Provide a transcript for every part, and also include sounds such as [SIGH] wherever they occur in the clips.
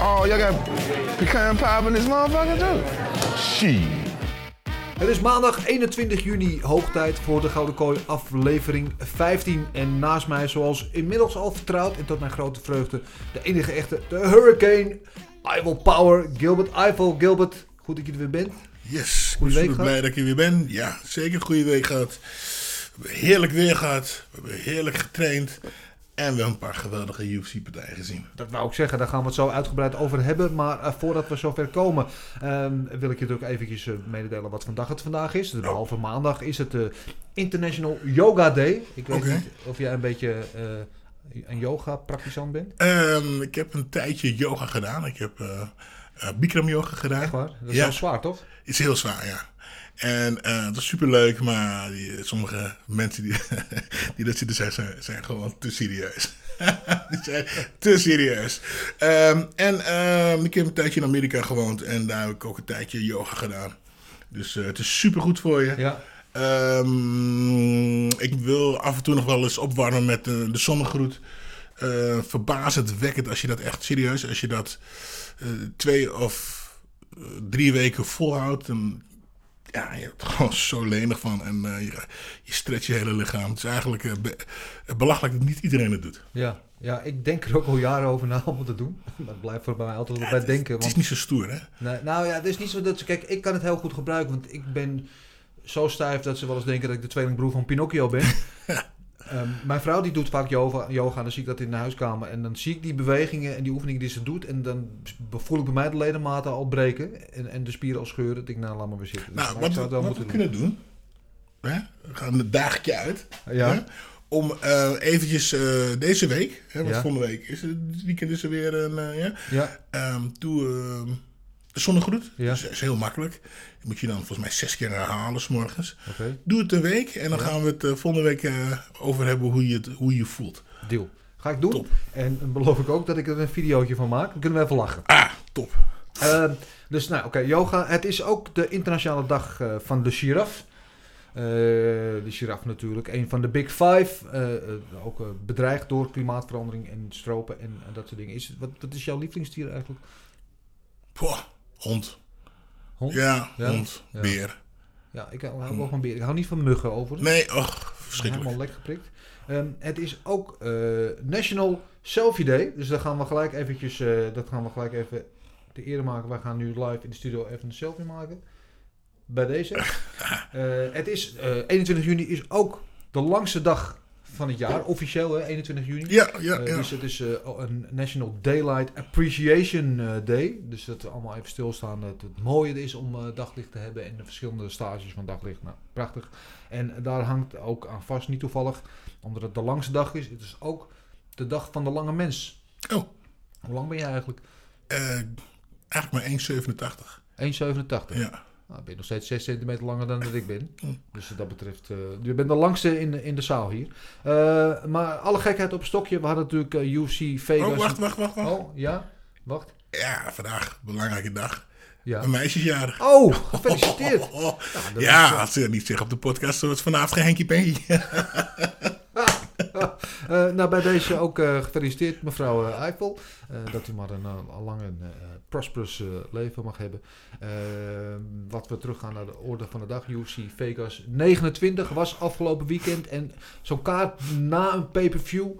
Oh, y'all got pecan pie in this motherfucker too? Shit. Het is maandag 21 juni, hoog tijd voor de Gouden Kooi aflevering 15. En naast mij, zoals inmiddels al vertrouwd en tot mijn grote vreugde, de enige echte, de Hurricane, Eiffel Power, Gilbert Eiffel. Gilbert, goed dat je er weer bent. Yes, Goeie ik week blij dat ik er weer ben. Ja, zeker een goede week gehad. We hebben heerlijk weer gehad. We hebben heerlijk getraind. En we hebben een paar geweldige UFC-partijen gezien. Dat wou ik zeggen, daar gaan we het zo uitgebreid over hebben. Maar eh, voordat we zover komen, ehm, wil ik je natuurlijk eventjes eh, mededelen wat vandaag het vandaag is. De behalve maandag is het de International Yoga Day. Ik weet niet of jij een beetje eh, een yoga-praktisant bent. Ehm, ik heb een tijdje yoga gedaan. Ik heb eh eh, Bikram yoga gedaan. Echt waar? Dat is Ja. wel zwaar, toch? is heel zwaar, ja. En eh het was superleuk, maar die, sommige mensen die, [LAUGHS] die dat zitten zeggen, zijn, zijn gewoon te serieus. [LAUGHS] die zijn te serieus. Ehm, en ehm, ik heb een tijdje in Amerika gewoond en daar heb ik ook een tijdje yoga gedaan. Dus eh, het is supergoed voor je. Ja. Ehm, ik wil af en toe nog wel eens opwarmen met de, de zonnegroet. Eh verbazendwekkend als je dat echt serieus, als je dat eh, twee of eh, drie weken volhoudt. Dan, ja, je hebt er gewoon zo lenig van en eh, je, je stretcht je hele lichaam. Het is eigenlijk eh, be- eh, belachelijk dat niet iedereen het doet. Ja. ja, ik denk er ook al jaren over na om het te doen. [LAUGHS] Dat blijft voor mij altijd wel bij denken. Het is Want, niet zo stoer, hè? nee, nou ja, het is niet zo dat ze... Kijk, ik kan het heel goed gebruiken, want ik ben zo stijf dat ze wel eens denken dat ik de tweelingbroer van Pinocchio ben. [LAUGHS] Ehm, mijn vrouw die doet vaak yoga, yoga en dan zie ik dat in de huiskamer. En dan zie ik die bewegingen en die oefeningen die ze doet. En dan voel ik bij mij de ledematen al breken en, en de spieren al scheuren. Dat ik, nou, laat maar weer zitten. Nou, wat, zou we, wat we moeten kunnen doen, hè? we gaan een dagje uit. Ja. hè, Om eh, eventjes eh, deze week, hè, want Ja. volgende week is het dit weekend is er weer een, eh, ja, Ja, Ehm, ehm, de zonnegroet. Ja. Dat is, is heel makkelijk. Moet je dan volgens mij zes keer herhalen s morgens. oké. Doe het een week en dan gaan we het eh, volgende week eh, over hebben hoe je het hoe je voelt. Deal. Ga ik doen. Top. En beloof ik ook dat ik er een videootje van maak. Dan kunnen we even lachen. Ah, top. Ehm, dus nou, oké, yoga. Het is ook de internationale dag eh, van de giraf. De giraf natuurlijk, een van de big five. ook bedreigd door klimaatverandering en stropen en, en dat soort dingen. Is, wat, wat is jouw lievelingsdier eigenlijk? Poh, hond. Hond? Ja, Ja? hond. Ja. Beer. Ja, ik hou hou wel van beer. Ik hou niet van muggen over. Nee, och, Helemaal verschrikkelijk. lek geprikt. Ehm, het is ook eh, National Selfie Day. Dus daar gaan we gelijk eventjes, eh, dat gaan we gelijk even te ere maken. Wij gaan nu live in de studio even een selfie maken. Bij deze. [LAUGHS] Eh, het is, eh 21 juni is ook de langste dag van het jaar. Officieel, hè, 21 juni. Ja, ja, Eh, ja. Dus het is eh, een National Daylight Appreciation eh, Day. Dus dat we allemaal even stilstaan dat het mooie is om daglicht te hebben en de verschillende stages van daglicht. Nou, prachtig. En daar hangt ook aan vast, niet toevallig, omdat het de langste dag is. Het is ook de dag van de lange mens. Oh, Hoe lang ben je eigenlijk? eh, eigenlijk maar 1,87. 1,87. Ja. Nou, ben je nog steeds 6 centimeter langer dan dat ik ben. Dus wat dat betreft, eh, je bent de langste in, de- in de zaal hier. Eh, maar alle gekheid op stokje. We hadden natuurlijk eh, UFC Vegas. Oh, wacht, wacht, wacht, wacht. Oh, ja? Wacht. Ja, vandaag, belangrijke dag. Ja. Een meisjesjarig. Oh, gefeliciteerd. Oh, oh, oh. Ja, is, als ze dat niet zeggen op de podcast, dan is het vanavond geen Henkie Penkie. [LAUGHS] [LAUGHS] Eh, nou, bij deze ook eh, gefeliciteerd, mevrouw eh, Eiffel. Dat u maar een, eh, lang en prosperous leven mag hebben. Wat we teruggaan naar de orde van de dag. UFC Vegas 29 was afgelopen weekend. En zo'n kaart na een pay-per-view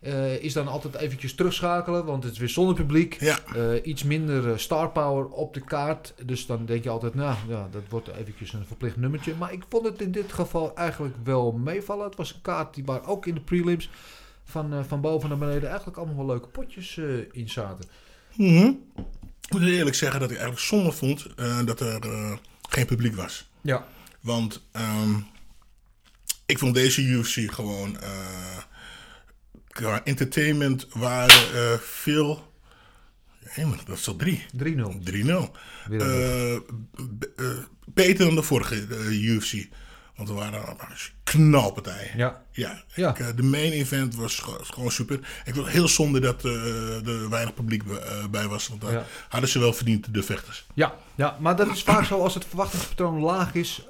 eh, is dan altijd eventjes terugschakelen, want het is weer zonder publiek. Ja. Eh, iets minder eh, star power op de kaart. Dus dan denk je altijd, nou ja, dat wordt eventjes een verplicht nummertje. Maar ik vond het in dit geval eigenlijk wel meevallen. Het was een kaart die waar ook in de prelims van, van boven naar beneden eigenlijk allemaal wel leuke potjes in zaten. Mhm. Ik moet eerlijk zeggen dat ik eigenlijk zonde vond dat er geen publiek was. Ja. Want ehm, ik vond deze UFC gewoon... qua entertainment waren veel... Maar dat is al drie. 3-0. 3-0. Weer Eh, b- eh, beter dan de vorige eh, UFC. Want er waren waren knalpartijen. Ja. Ja, Ja. Ik, eh, de main event was ge- gewoon super. Ik vond het heel zonde dat eh, er weinig publiek eh, bij was. Want daar Ja. hadden ze wel verdiend, de vechters. Ja, ja, maar dat is vaak zo als het verwachtingspatroon laag is,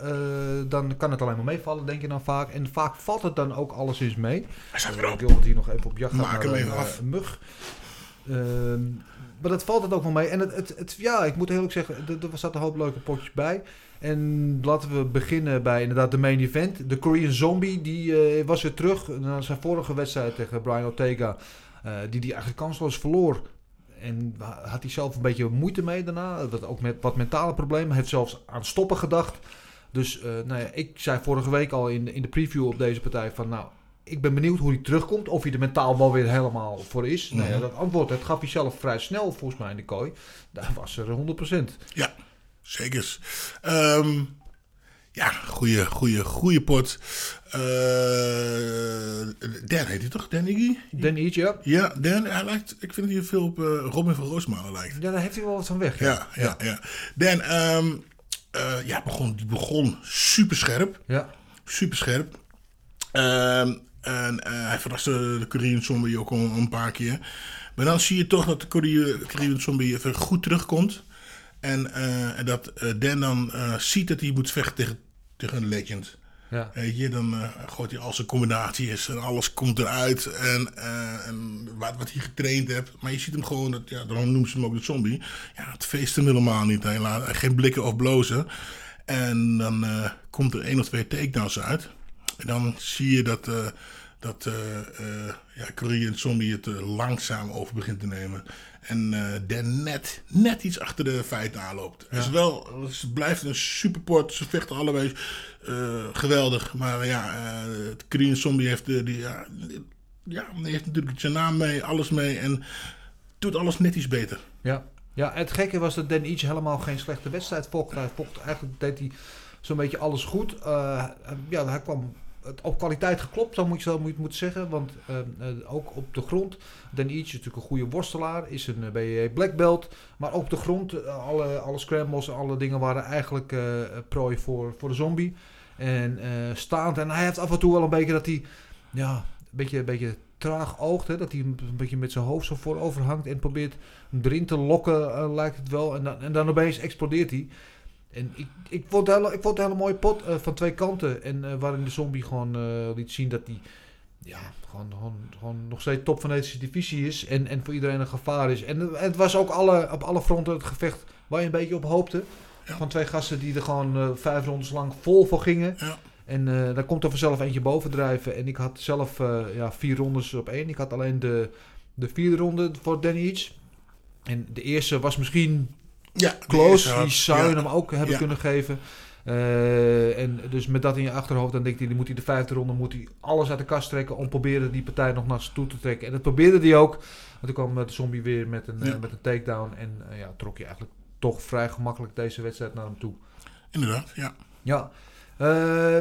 dan kan het alleen maar meevallen, denk je dan vaak. En vaak valt het dan ook alleszins mee. Hij staat Ik erop. wil hier nog even op jacht gaan Maak hem een, even af. een mug. Maar dat valt het ook wel mee. En het, het, ja, ik moet eerlijk zeggen, er, er zaten een hoop leuke potjes bij. En laten we beginnen bij inderdaad de main event. De Korean Zombie, die eh, was weer terug na zijn vorige wedstrijd tegen Brian Ortega. eh, die die eigenlijk kansloos verloor. En had hij zelf een beetje moeite mee daarna. Dat ook met wat mentale problemen. Heeft zelfs aan stoppen gedacht. Dus eh, nou ja, ik zei vorige week al in, in de preview op deze partij van... Nou, ik ben benieuwd hoe hij terugkomt. Of hij er mentaal wel weer helemaal voor is. Nou ja, Mhm. dat antwoord dat gaf hij zelf vrij snel volgens mij in de kooi. Daar was er 100%. Ja, zeker. Ehm, ja, goede, goede, goede pot. Eh, Dan heet hij toch? Dan Iggy? Dan Each, ja. Ja, Dan. Hij lijkt, ik vind dat hij veel op eh, Robin van Roosmalen lijkt. Ja, daar heeft hij wel wat van weg. Ja, ja, ja. Dan, ehm, eh, ja, begon, die begon super scherp. Ja. Super scherp. Ehm, en eh, hij verraste de Korean Zombie ook al een paar keer. Maar dan zie je toch dat de Korea- Korean Zombie even goed terugkomt. En, eh, dat eh, Dan dan ziet dat hij moet vechten tegen, tegen een legend. Ja. Weet je, dan gooit hij al zijn combinaties en alles komt eruit. En, en wat, wat hij getraind heeft. Maar je ziet hem gewoon, dat, ja, daarom noemen ze hem ook de zombie. Ja, het feest hem helemaal niet. Hij laat geen blikken of blozen. En dan komt er één of twee takedowns uit. En dan zie je dat, eh dat eh, ja, Korean Zombie het langzaam over begint te nemen. En Dan net, net iets achter de feiten aanloopt. Het, is wel, het blijft een superport. Ze vechten allebei geweldig. Maar ja, het Korean Zombie heeft, de, die, ja, ja, die heeft natuurlijk zijn naam mee, alles mee. En doet alles net iets beter. Ja. ja, het gekke was dat Dan Each helemaal geen slechte wedstrijd vocht. Hij vocht eigenlijk deed hij zo'n beetje alles goed. Ja, hij kwam op kwaliteit geklopt, zo moet je, zo moet zeggen. Want eh, eh, ook op de grond, Dan Each is natuurlijk een goede worstelaar, is een uh, BJJ black belt. Maar ook op de grond, eh, alle, alle scrambles en alle dingen waren eigenlijk eh, prooi voor, voor de zombie. En eh, staand, en hij heeft af en toe wel een beetje dat hij, ja, een beetje, een beetje traag oogt. Hè? Dat hij een beetje met zijn hoofd zo voorover hangt en probeert hem erin te lokken, lijkt het wel. En dan, en dan opeens explodeert hij. En ik, ik, vond het hele, ik vond het een hele mooie pot uh, van twee kanten. En uh, waarin de zombie gewoon uh, liet zien dat hij ja, gewoon, gewoon, gewoon nog steeds top van deze divisie is. En, en voor iedereen een gevaar is. En het was ook alle, op alle fronten het gevecht waar je een beetje op hoopte. Ja. Van twee gasten die er gewoon vijf rondes lang vol voor gingen. Ja. En daar komt er vanzelf eentje bovendrijven. En ik had zelf ja, vier rondes op één. Ik had alleen de, de vierde ronde voor Danny Each. En de eerste was misschien ja, close. Die zou je hem ook hebben kunnen geven. Uh, en dus met dat in je achterhoofd, dan denkt hij, dan moet hij de vijfde ronde moet hij alles uit de kast trekken om proberen die partij nog naar toe te trekken. En dat probeerde hij ook. Want toen kwam de zombie weer met een, ja. uh, met een takedown. En uh, ja, trok je eigenlijk toch vrij gemakkelijk deze wedstrijd naar hem toe. Inderdaad, ja. Ja.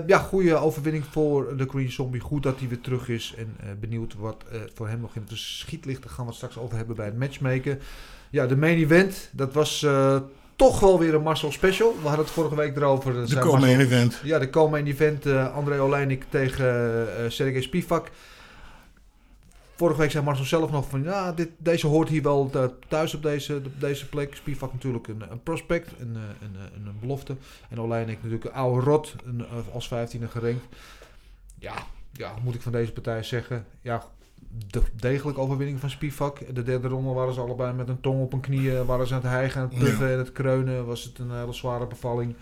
Ja, goede overwinning voor de Green Zombie. Goed dat hij weer terug is. En benieuwd wat voor hem nog in het schiet ligt. Daar gaan we het straks over hebben bij het matchmaken. Ja, de main event. Dat was toch wel weer een Marcel special. We hadden het vorige week erover. De co-main event. Ja, de co-main event. André Oleinik tegen Sergej Spivak. Vorige week zei Marcel zelf nog van... Ja, dit, deze hoort hier wel thuis op deze, op deze plek. Spivak natuurlijk een, een prospect. Een, een, een, een belofte. En Oleinik natuurlijk een oude rot. Een, als 15e gerankt. Ja, ja, moet ik van deze partij zeggen. Ja, de degelijke overwinning van Spivak. De derde ronde waren ze allebei met een tong op hun knieën. Waren ze aan het hijgen, aan het puffen ja. en het kreunen. Was het een hele zware bevalling.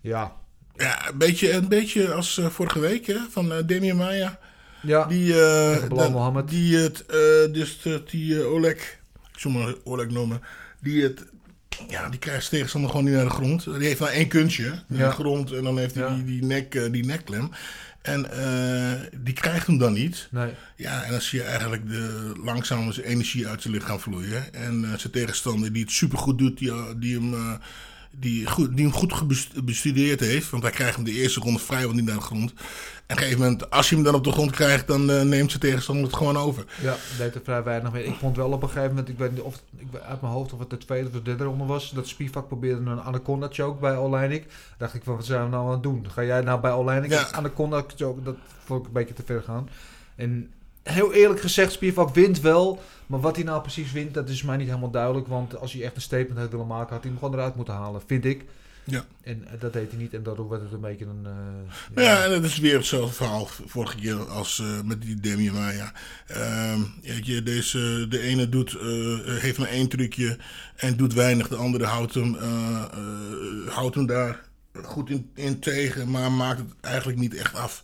Ja. Ja, een beetje, een beetje als uh, vorige week hè, van uh, Demian Maya. Ja, Die, eh, dat- die het, eh, dus die eh, Oleg, ik zal maar Oleg noemen, die het, ja, die krijgt zijn tegenstander gewoon niet naar de grond. Die heeft maar één kunstje naar Ja. de grond en dan heeft hij Ja. die, die, nek, eh, die nekklem. En eh, die krijgt hem dan niet. Nee. Ja, en dan zie je eigenlijk de, langzaam zijn energie uit zijn lichaam vloeien. En eh, zijn tegenstander die het supergoed doet, die, die, hem, eh, die, goed, die hem goed bestudeerd heeft. Want hij krijgt hem de eerste ronde vrijwel niet naar de grond. En op een gegeven moment, als je hem dan op de grond krijgt, dan eh, neemt zijn tegenstander het gewoon over. Ja, deed er vrij weinig mee. Ik vond wel op een gegeven moment, ik weet niet of ik uit mijn hoofd of het de tweede of de derde ronde was, dat Spivak probeerde een anaconda choke bij Oleinik. Dacht ik van, wat zijn we nou aan het doen? Ga jij nou bij Oleinik Ja. een anaconda choke? Dat vond ik een beetje te ver gaan. En heel eerlijk gezegd, Spivak wint wel, maar wat hij nou precies wint, dat is mij niet helemaal duidelijk. Want als hij echt een statement had willen maken, had hij hem gewoon eruit moeten halen, vind ik. Ja. En eh, dat deed hij niet en daardoor werd het een beetje een... eh, Ja, en dat is weer hetzelfde verhaal vorige keer als eh, met die Demi Maya. Ehm, weet je, deze, de ene doet, heeft maar één trucje en doet weinig. De andere houdt hem, houdt hem daar goed in, in tegen, maar maakt het eigenlijk niet echt af.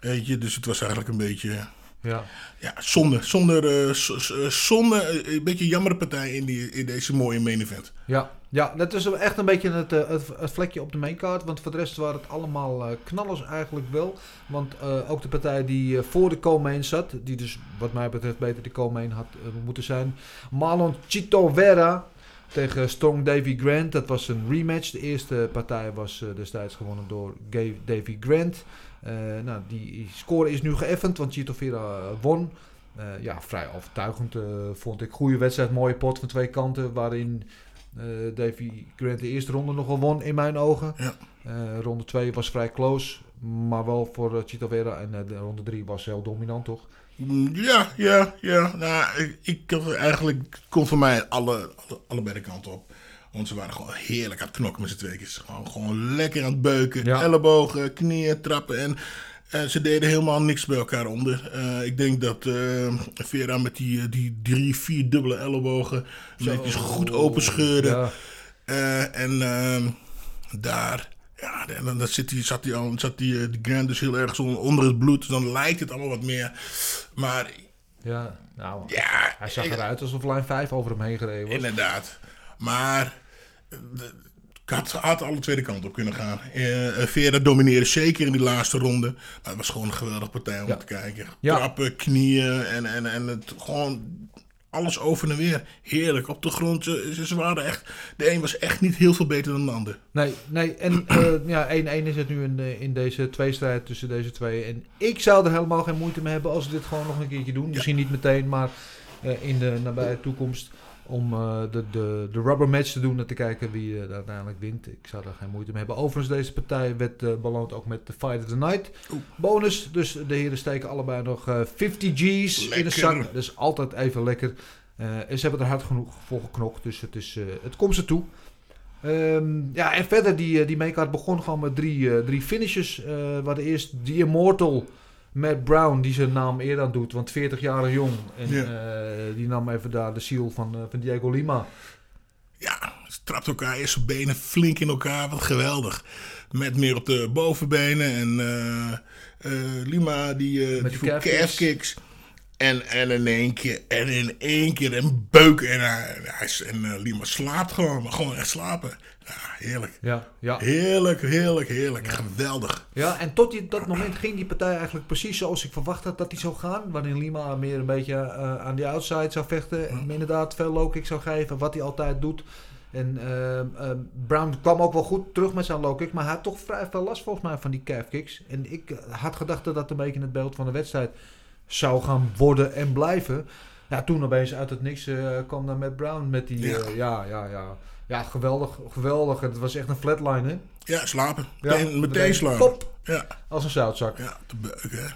Weet je, dus het was eigenlijk een beetje... ja. Ja, zonde. Zonder, z- zonde, eh, een beetje een jammere partij in, die, in deze mooie main event. Ja, ja, dat is echt een beetje het, eh, het, het vlekje op de maincard. Want voor de rest waren het allemaal knallers eigenlijk wel. Want ook de partij die voor de co-main zat, die dus wat mij betreft beter de co-main had moeten zijn. Marlon Chito Vera tegen Strong Davy Grant. Dat was een rematch. De eerste partij was destijds gewonnen door Davy Grant. Eh, nou, die score is nu geëffend, want Chito Vera eh, won. Eh, ja, vrij overtuigend vond ik. Goede wedstrijd, mooie pot van twee kanten. Waarin eh, Davy Grant de eerste ronde nog wel won, in mijn ogen. Ja. Ronde 2 was vrij close, maar wel voor uh, Chito Vera. En de ronde 3 was heel dominant, toch? Ja, ja, ja. Nou, ik, ik eigenlijk kon voor mij alle, alle, allebei de kanten op. Want ze waren gewoon heerlijk aan het knokken met z'n tweeën. Gewoon, gewoon lekker aan het beuken. Ja. Ellebogen, knieën, trappen. En, en ze deden helemaal niks bij elkaar onder. Eh, ik denk dat eh, Vera met die, eh, die drie, vier dubbele ellebogen... Ze goed open. Ja. Eh, en ehm, daar, ja, en dan, dan zit die, zat die, zat die, eh, die Grant dus heel erg zo onder het bloed. Dan lijkt het allemaal wat meer. Maar Ja, nou, ja, hij zag eruit alsof lijn 5 over hem heen gereden was. inderdaad. Maar eh, het had, alle tweede kant op kunnen gaan. Eh eh, Vera domineerde zeker in die laatste ronde. Maar het was gewoon een geweldige partij om Ja. te kijken. Ja. Trappen, knieën en, en, en het gewoon alles over en weer. Heerlijk op de grond. Ze, ze waren echt, de een was echt niet heel veel beter dan de ander. Nee, nee. En eh, [CLEARS THROAT] ja, 1-1 is het nu in, eh, in deze tweestrijd tussen deze twee. En ik zou er helemaal geen moeite mee hebben als ze dit gewoon nog een keertje doen. Misschien niet meteen, maar eh, in de nabije toekomst. Om eh, de, de, de rubber match te doen en te kijken wie eh, uiteindelijk wint. Ik zou daar geen moeite mee hebben. Overigens, deze partij werd eh, beloond ook met de Fight of the Night bonus. Dus de heren steken allebei nog eh, 50 G's in de zak. Dat is altijd even lekker. En ze hebben er hard genoeg voor geknokt. Dus het, is, het komt ze toe. Ehm, ja, en verder, die, die maincard begon gewoon met drie, drie finishes. Eh we hadden eerst The Immortal, Matt Brown, die zijn naam eerder aan doet, want 40 jaar jong. En eh, die nam even daar de ziel van, eh, van Diego Lima. Ja, ze trapt elkaar eerst zijn benen flink in elkaar. Wat geweldig. Met meer op de bovenbenen. En eh, Lima die, Met die calf kicks. En, en in één keer, en in één keer een beuk. En, hij, en eh, Lima slaapt gewoon, maar gewoon echt slapen. Ja, heerlijk. Ja, ja. Heerlijk, heerlijk, heerlijk. Geweldig. Ja, en tot die, dat moment ging die partij eigenlijk precies zoals ik verwacht had dat die zou gaan. Waarin Lima meer een beetje eh, aan die outside zou vechten. En inderdaad veel low kick zou geven, wat hij altijd doet. En ehm, Brown kwam ook wel goed terug met zijn low kick. Maar hij had toch vrij veel last volgens mij van die calf kicks. En ik eh, had gedacht dat dat een beetje het beeld van de wedstrijd zou gaan worden en blijven. Ja, toen opeens uit het niks eh, kwam dan met Brown met die... Ja. Ja, ja, ja, ja. Ja, geweldig, geweldig. Het was echt een flatline, hè? Ja, slapen. Ja, meteen, slapen. pop. Ja, Als een zoutzak. ja, te beuken.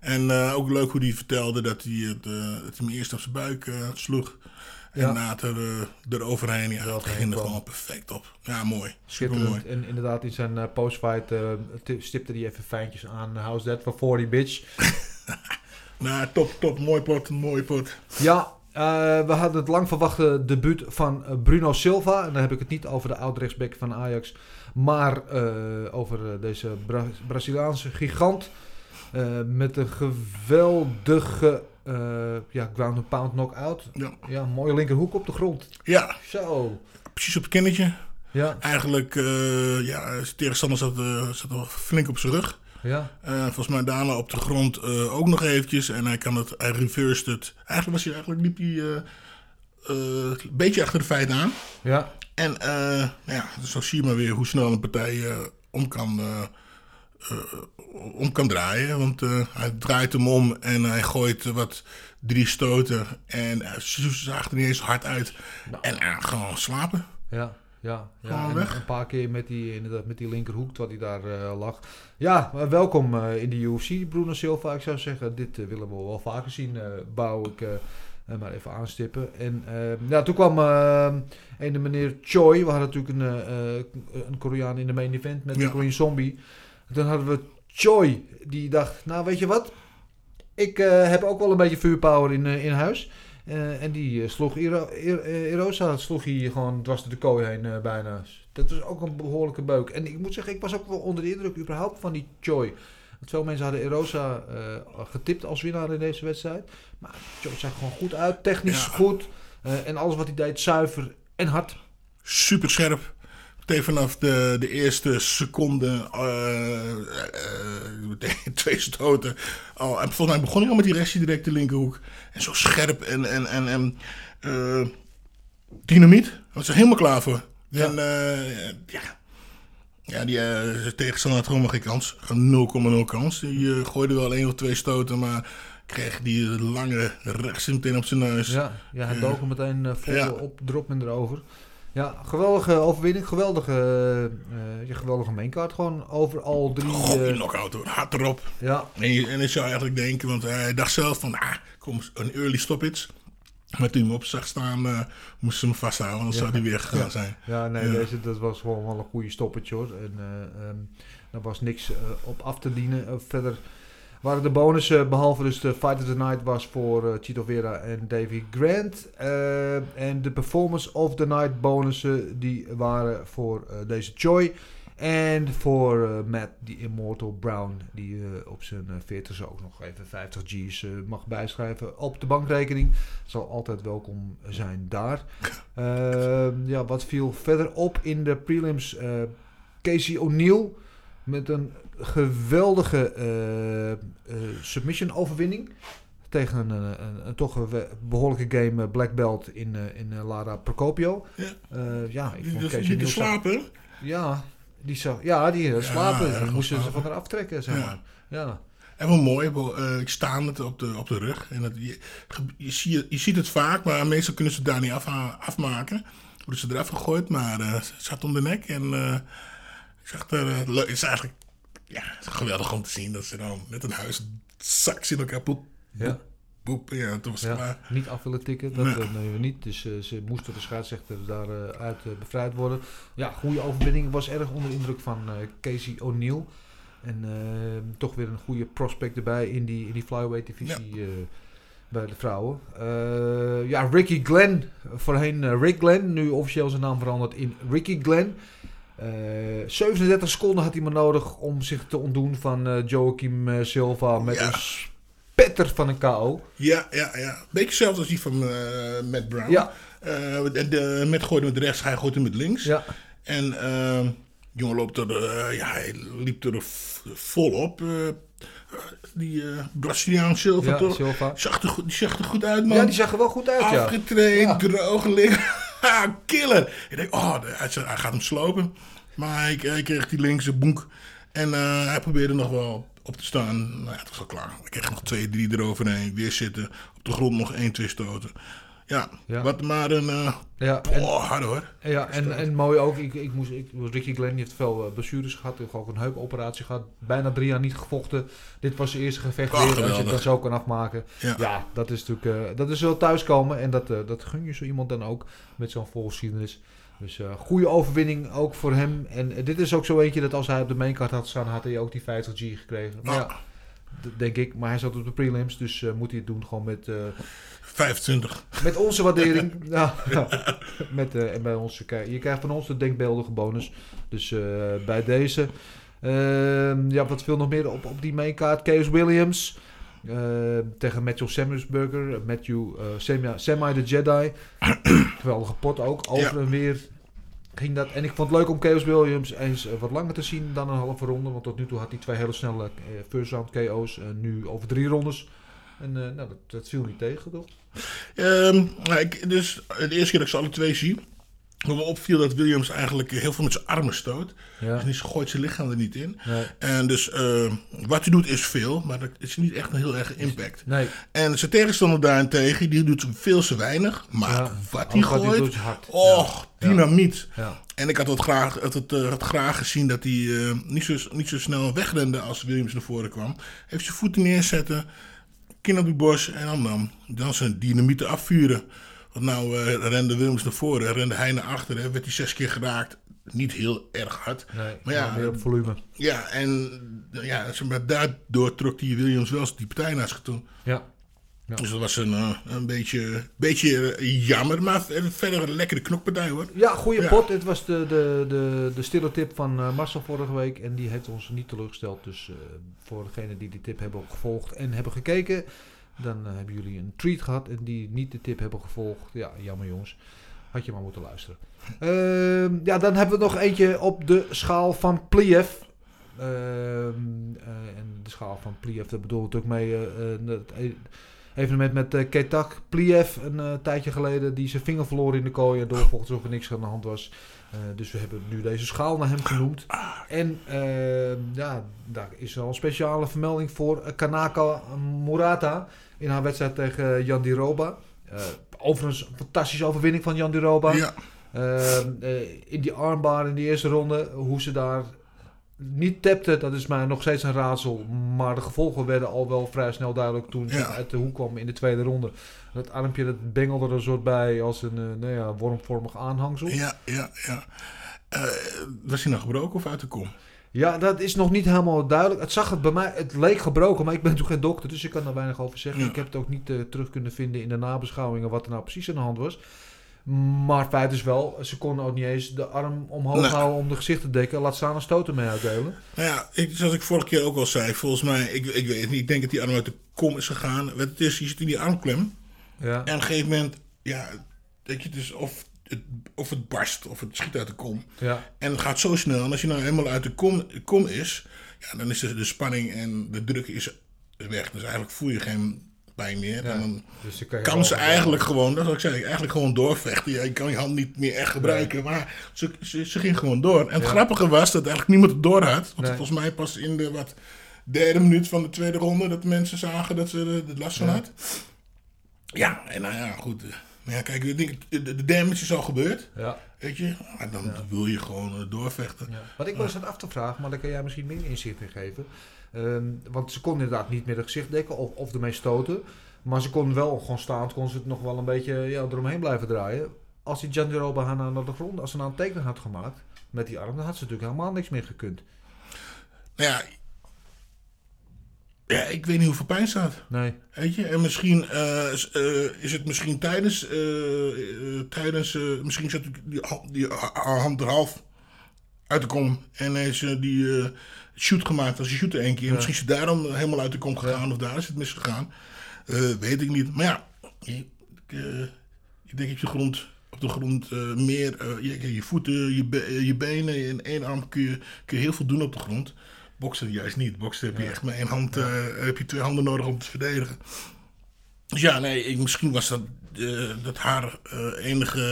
En eh, ook leuk hoe hij vertelde dat hij, het, eh, dat hij hem eerst op zijn buik eh, sloeg. En later uh, eroverheen. Ja, dat ging er gewoon perfect op. Ja, mooi. Schitterend. En inderdaad, in zijn eh, postfight eh, stipte hij even fijntjes aan. How's that for 40, bitch? [LAUGHS] Nou, top, top. Mooi pot, mooi pot. Ja, eh, we hadden het lang verwachte debuut van eh, Bruno Silva. En dan heb ik het niet over de oud-rechtsback van Ajax. Maar eh, over deze Bra- Braziliaanse gigant. Met een geweldige ja, ground and pound knockout. Ja. Mooie linkerhoek op de grond. Ja, Zo. precies op het kinnetje. Ja, Eigenlijk, ja, tegenstander zat, zat wel flink op zijn rug. Ja, Eh, volgens mij daarna op de grond eh, ook nog eventjes. En hij kan het, hij reversed het. Eigenlijk was hij, eigenlijk liep hij eh, een beetje achter de feiten aan. ja. En nou ja, zo zie je maar weer hoe snel een partij om, kan, om kan draaien. Want hij draait hem om en hij gooit wat drie stoten. En hij zaagt er niet eens hard uit. En eh, gewoon slapen. Ja, ja, ja. En een paar keer met die, inderdaad, met die linkerhoek wat hij daar eh, lag. Ja, maar welkom eh, in de UFC, Bruno Silva. Ik zou zeggen, dit eh, willen we wel vaker zien. eh bouw ik eh, eh, maar even aanstippen. En eh, ja, toen kwam eh een meneer Choi. We hadden natuurlijk een, eh, eh, een Koreaan in de main event met Ja. de Korean Zombie. Toen hadden we Choi, die dacht, nou weet je wat? Ik eh, heb ook wel een beetje vuurpower in, eh, in huis. Eh, en die eh, sloeg Iro- Ir- eh, Erosa sloeg hij gewoon dwars door de kooi heen bijna. Dat was ook een behoorlijke beuk. En ik moet zeggen, ik was ook wel onder de indruk überhaupt van die Choi. Want veel mensen hadden Erosa getipt als winnaar in deze wedstrijd. Maar Choi zag gewoon goed uit, technisch Ja. goed. En alles wat hij deed, zuiver en hard. Super scherp. Meteen vanaf de, de eerste seconde, meteen [LAUGHS] twee stoten. Oh, en volgens mij begon hij al met die rechtsie direct de linkerhoek. En zo scherp en, en, en, en dynamiet. Daar was er helemaal klaar voor. Ja. En ja, ja, die tegenstander had helemaal geen kans. Gewoon 0,0 kans. Eh, gooide wel één of twee stoten, maar kreeg die lange rechts meteen op zijn neus. Ja, ja hij dook hem meteen vol Ja. op, drop erover. Ja, geweldige overwinning, geweldige, eh ja, geweldige maincard. Gewoon over al drie... Goeie eh, knockout hoor, hard erop. ja, En, je, en ik zou eigenlijk denken, want hij dacht zelf van, ah, kom, een early stoppage. Maar toen hij hem op zag staan, eh moest ze hem vasthouden, anders zou hij weer gegaan zijn. ja, nee, Ja. Deze, dat was gewoon wel een goede stoppetje hoor. En eh ehm, daar was niks op af te dienen. Verder waren de bonussen, behalve dus de Fight of the Night, was voor eh, Chito Vera en Davy Grant. Eh, en de Performance of the Night bonussen, die waren voor eh, deze Choi. En voor eh, Matt, die Immortal Brown, die eh, op zijn uh, 40 ook nog even 50 G's eh, mag bijschrijven op de bankrekening. Zal altijd welkom zijn daar. [LAUGHS] Ehm, ja, wat viel verder op in de prelims? eh, Casey O'Neill met een geweldige eh, eh, submission overwinning. Tegen een, een, een, een toch behoorlijke game eh, Black Belt in, eh, in eh, Lara Procopio. Ja. Eh, ja, ik Die, vond die, Casey die O'Neill... slapen. Ja, die zag, ja, die eh, slapen. die moesten ze van eraf trekken, zeg Ja. maar. Ja, En wel mooi, eh, ik sta met op de, op de rug. En dat, je, je, zie- je ziet het vaak, maar meestal kunnen ze het daar niet af, afmaken. Worden ze eraf gegooid, maar eh, het zat om de nek. En eh, zag er, eh, het is eigenlijk ja, het is geweldig om te zien dat ze dan met een huis zak in elkaar poep, ja. poep. Ja, toen was het Ja, klaar. niet af willen tikken, dat Nee. eh, nemen we niet. Dus eh, ze moesten de scheidsrechter daaruit uit eh, bevrijd worden. Ja, goede overwinning. Was erg onder de indruk van Casey O'Neill. En toch weer een goede prospect erbij in die, in die flyweight divisie eh, bij de vrouwen. Ja, Ricky Glenn. Voorheen Rick Glenn. Nu officieel zijn naam veranderd in Ricky Glenn. Eh, 37 seconden had hij maar nodig om zich te ontdoen van eh Joaquim eh, Silva met Ja. een spetter van een KO. Ja, ja, ja. Beetje hetzelfde als die van eh, Matt Brown. Ja. Eh, de, de, Matt gooide met rechts, hij gooit hem met links. Ja. En eh, jongen loopt er, eh, ja, hij liep er volop. eh die eh Braziliaan Silva Ja, toch? Silva. Zag er, goed- die zag er goed uit, man. Ja, die zag er wel goed uit, ja. Afgetraind, Ja. droog liggen. Ha, [LAUGHS] Killer. Ik denk, oh, hij, gaat hem slopen. Maar hij, hij kreeg die linkse boek. En eh, hij probeerde nog wel op te staan. Nou ja, het was al klaar. Hij kreeg nog twee, drie eroverheen. Weer zitten. Op de grond nog één, twee stoten. Ja, Ja. wat maar een... eh Ja, en, oh, hard hoor. ja, en, en mooi ook, ik, ik moest, ik, Ricky Glenn heeft veel eh, blessures gehad, heeft ook een heupoperatie gehad, bijna drie jaar niet gevochten. Dit was zijn eerste gevecht Oh, weer, als je dan zo kan afmaken. Ja. Ja, dat is natuurlijk, eh, dat is wel thuiskomen en dat, eh, dat gun je zo iemand dan ook met zo'n volgeschiedenis. Dus eh goede overwinning ook voor hem. En eh, dit is ook zo eentje dat als hij op de maincard had staan, had hij ook die 50G gekregen. Maar Ja. denk ik. Maar hij zat op de prelims, dus eh, moet hij het doen gewoon met... eh, 25. met onze waardering. [LAUGHS] ja. Met, eh, en bij ons, je krijgt- van ons de denkbeeldige bonus. Dus eh, bij deze. Ehm, ja, wat viel nog meer op, op die mainkaart? Chaos Williams eh, tegen Matthew Samuelsburger. Matthew eh Semi, Semi the Jedi. [CLEARS THROAT] Geweldige pot ook. Over Ja. en weer ging dat. En ik vond het leuk om Chaos Williams eens wat langer te zien dan een halve ronde. Want tot nu toe had hij twee hele snelle first round KO's. En nu over drie rondes. En nou, dat, dat viel niet tegen, toch? Ehm, nou, ik, dus de eerste keer dat ik ze alle twee zie. Wat me opviel dat Williams eigenlijk heel veel met zijn armen stoot. Ja. Dus hij gooit zijn lichaam er niet in. Nee. En dus eh, wat hij doet is veel, maar dat is niet echt een heel erg impact. Nee. En zijn tegenstander daarentegen, die doet veel te weinig. Maar Ja, wat hij gooit, doet is hard. och, Ja. dynamiet. Ja. En ik had het graag, had het, eh, had graag gezien dat hij eh, niet, zo, niet zo snel wegrende als Williams naar voren kwam. Heeft zijn voeten neerzetten, kin op die borst en dan, dan, dan zijn dynamieten afvuren. Want nou eh, rende Williams naar voren, rende hij naar achteren, werd hij zes keer geraakt. Niet heel erg hard. Nee, maar ja, meer op volume. ja, en ja, daardoor trok die Williams wel eens die partij naar zich toe. Ja. Ja. Dus dat was een, eh, een beetje, beetje jammer, maar verder een lekkere knokpartij hoor. Ja, goede Ja. pot. Het was de, de, de, de stille tip van eh, Marcel vorige week. En die heeft ons niet teleurgesteld. Dus eh, voor degenen die die tip hebben gevolgd en hebben gekeken... dan hebben jullie een treat gehad. En die niet de tip hebben gevolgd... ja, jammer jongens. Had je maar moeten luisteren. Ehm, ja, dan hebben we nog eentje op de schaal van Pliev. Ehm, eh, en de schaal van Pliev, daar bedoel ik natuurlijk mee... het evenement met eh, Ketak Pliev een eh, tijdje geleden... die zijn vinger verloor in de kooi... en door volgens of er niks aan de hand was... Eh, dus we hebben nu deze schaal naar hem genoemd. En ja, daar is wel een speciale vermelding voor Kanaka Murata in haar wedstrijd tegen Jan Diroba. Overigens een fantastische overwinning van Jan Diroba. Ja. In die armbar in die eerste ronde, hoe ze daar niet tapte, dat is mij nog steeds een raadsel. Maar de gevolgen werden al wel vrij snel duidelijk toen ze Ja. uit de hoek kwam in de tweede ronde. Dat armpje dat bengelde er een soort bij als een eh, nou ja, wormvormig aanhangsel. Ja, ja, ja. Eh, was hij nou gebroken of uit de kom? Ja, dat is nog niet helemaal duidelijk. Het zag het bij mij, het leek gebroken, maar ik ben [LAUGHS] natuurlijk geen dokter, dus ik kan daar weinig over zeggen. Ja. Ik heb het ook niet eh, terug kunnen vinden in de nabeschouwingen wat er nou precies aan de hand was. Maar feit is wel, ze konden ook niet eens de arm omhoog houden om de gezicht te dekken. Laat staan een stoten mee uitdelen. Nou ja, ik, zoals ik vorige keer ook al zei, volgens mij, ik, ik weet niet, ik denk dat die arm uit de kom is gegaan. Wat het is, je zit in die armklem. Ja. En op een gegeven moment, ja, weet je, dus of het, of het barst, of het schiet uit de kom. Ja. En het gaat zo snel. En als je nou helemaal uit de kom, kom is, ja, dan is de, de spanning en de druk is weg. Dus eigenlijk voel je geen pijn meer. Ja. En dan Dus kan kan ze eigenlijk gewoon, dat wat ik zei, eigenlijk gewoon doorvechten. Ja, je kan je hand niet meer echt gebruiken, maar ze, ze, ze ging gewoon door. En het Ja. grappige was dat eigenlijk niemand het door had. Want Nee. volgens mij pas in de wat, derde minuut van de tweede ronde dat mensen zagen dat ze er de last van Ja. had. Ja, en nou ja, goed. eh, Maar ja, kijk, de, damage is al gebeurd. Ja. Weet je, maar dan wil je gewoon eh, doorvechten. Wat ik wel eens had af te vragen, maar daar kan jij misschien meer inzicht in geven. Ehm, want ze konden inderdaad niet meer het gezicht dekken of, of ermee stoten. Maar ze konden wel gewoon staan, konden ze het nog wel een beetje ja, eromheen blijven draaien. Als die Jan Jeroba haar nou naar de grond, als ze nou een teken had gemaakt met die arm, dan had ze natuurlijk helemaal niks meer gekund. Nou ja, ja, ik weet niet hoeveel pijn staat. Nee. Weet je, en misschien eh, is, eh, is het misschien tijdens, eh, tijdens misschien zat die, die hand er half uit de kom en ze die shoot gemaakt als een shooter één keer. Ja. Misschien is ze daarom helemaal uit de kom gegaan of daar is het misgegaan. Eh, weet ik niet. Maar ja, je, eh, ik denk op de grond, op de grond eh, meer, eh, je, je voeten, je, be- je benen, in één arm kun je, kun je heel veel doen op de grond. Boksen juist niet. Boksen heb je Ja. echt met één hand, eh, heb je twee handen nodig om te verdedigen. Dus ja, nee, ik, misschien was dat, eh, dat haar eh, enige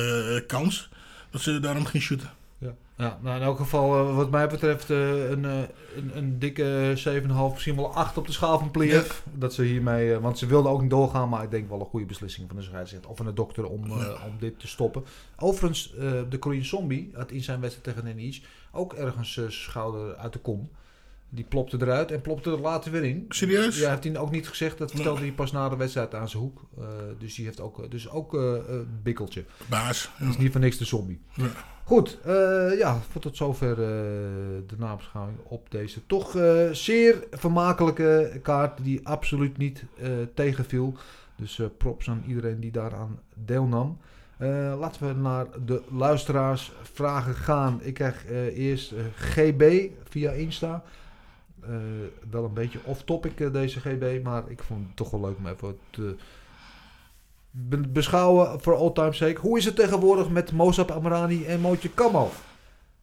eh, kans. Dat ze daarom ging shooten. Ja. Nou in elk geval, eh, wat mij betreft, eh, een, eh, een, een dikke 7,5, misschien wel 8 op de schaal van Pliev. Dat ze hiermee, want ze wilden ook niet doorgaan, maar ik denk wel een goede beslissing van de scheidsrechter of van de dokter om, Ja. om dit te stoppen. Overigens, de Korean Zombie had in zijn wedstrijd tegen Nenic ook ergens schouder uit de kom. Die plopte eruit en plopte er later weer in. Serieus? Ja, heeft hij ook niet gezegd. Dat vertelde hij pas na de wedstrijd aan zijn hoek. Eh, dus die heeft ook, eh, dus ook eh, eh, bikkeltje. Baas. Dat is niet voor niks de zombie. Ja. Goed, ja, voor tot zover de nabeschouwing op deze toch zeer vermakelijke kaart die absoluut niet tegenviel. Dus props aan iedereen die daaraan deelnam. Eh, laten we naar de luisteraarsvragen gaan. Ik krijg eerst GB via Insta. Eh, wel een beetje off-topic eh, deze GB, maar ik vond het toch wel leuk om even te be- beschouwen voor all time sake. Hoe is het tegenwoordig met Mozart Amrani en Mootje Kammo?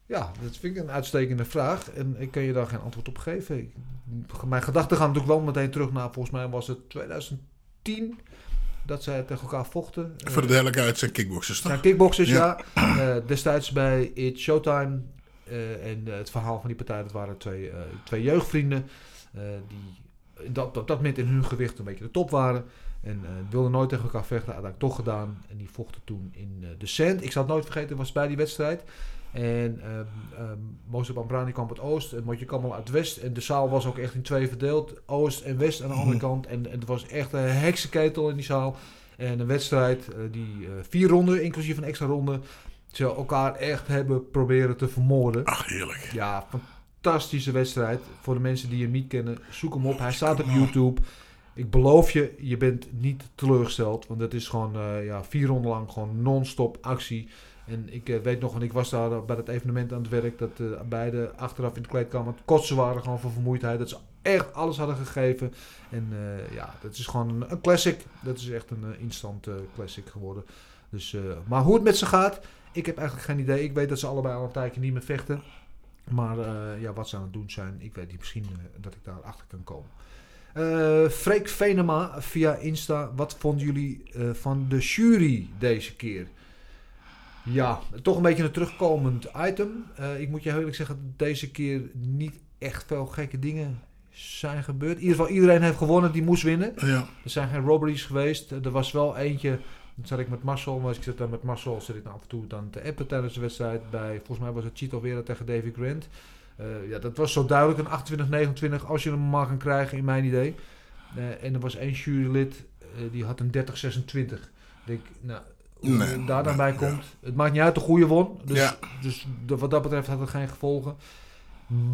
Ja, dat vind ik een uitstekende vraag en ik kan je daar geen antwoord op geven. Ik- mijn gedachten gaan natuurlijk wel meteen terug naar, volgens mij was het 2010 dat zij tegen elkaar vochten. Voor de duidelijkheid zijn kickboxers toch? zijn kickboxers, Ja. ja. Eh, destijds bij It Showtime. Eh, en eh, het verhaal van die partij, dat waren twee, eh, twee jeugdvrienden. die dat, op dat moment in hun gewicht een beetje de top waren. En wilden nooit tegen elkaar vechten. Uiteindelijk toch gedaan. En die vochten toen in eh, de Sand. Ik zal het nooit vergeten, was bij die wedstrijd. En ehm um, Mozart Ambrani kwam uit Oost. En Motje kwam al uit West. En de zaal was ook echt in twee verdeeld. Oost en West aan de andere kant. En, en het was echt een heksenketel in die zaal. En een wedstrijd die vier ronden, inclusief een extra ronde, ze elkaar echt hebben proberen te vermoorden. Ach, heerlijk. Ja, fantastische wedstrijd. Voor de mensen die hem niet kennen, zoek hem op. Hij staat op YouTube. Ik beloof je, je bent niet teleurgesteld. Want het is gewoon eh, ja, vier ronden lang gewoon non-stop actie. En ik eh, weet nog, want ik was daar bij het evenement aan het werk, dat eh, beide achteraf in de kleedkamer het kotsen waren gewoon van vermoeidheid. Dat ze echt alles hadden gegeven. En ja, dat is gewoon een, een classic. Dat is echt een instant classic geworden. Dus, maar hoe het met ze gaat, ik heb eigenlijk geen idee. Ik weet dat ze allebei al een tijdje niet meer vechten. Maar eh, ja, wat ze aan het doen zijn, ik weet niet. Misschien eh, dat ik daar achter kan komen. Eh Freek Venema via Insta. Wat vonden jullie van de jury deze keer? Ja, toch een beetje een terugkomend item. Ik moet je heel eerlijk zeggen, dat deze keer niet echt veel gekke dingen zijn gebeurd. In ieder geval, iedereen heeft gewonnen die moest winnen. Ja. Er zijn geen robberies geweest. Er was wel eentje. Dan zat ik met Marcel, maar als ik zit daar met Marcel, zit ik nou af en toe dan te appen tijdens de wedstrijd. Bij, volgens mij was het Chito weer tegen Davy Grant. Eh, ja, dat was zo duidelijk een 28-29 als je hem maar kan krijgen, in mijn idee. Eh, en er was één jurylid, eh, die had een 30-26. Ik denk, nou, hoe Nee, daar dan nee, bij komt. Het maakt niet uit, de goede won. Dus, Ja. dus de- wat dat betreft had het geen gevolgen.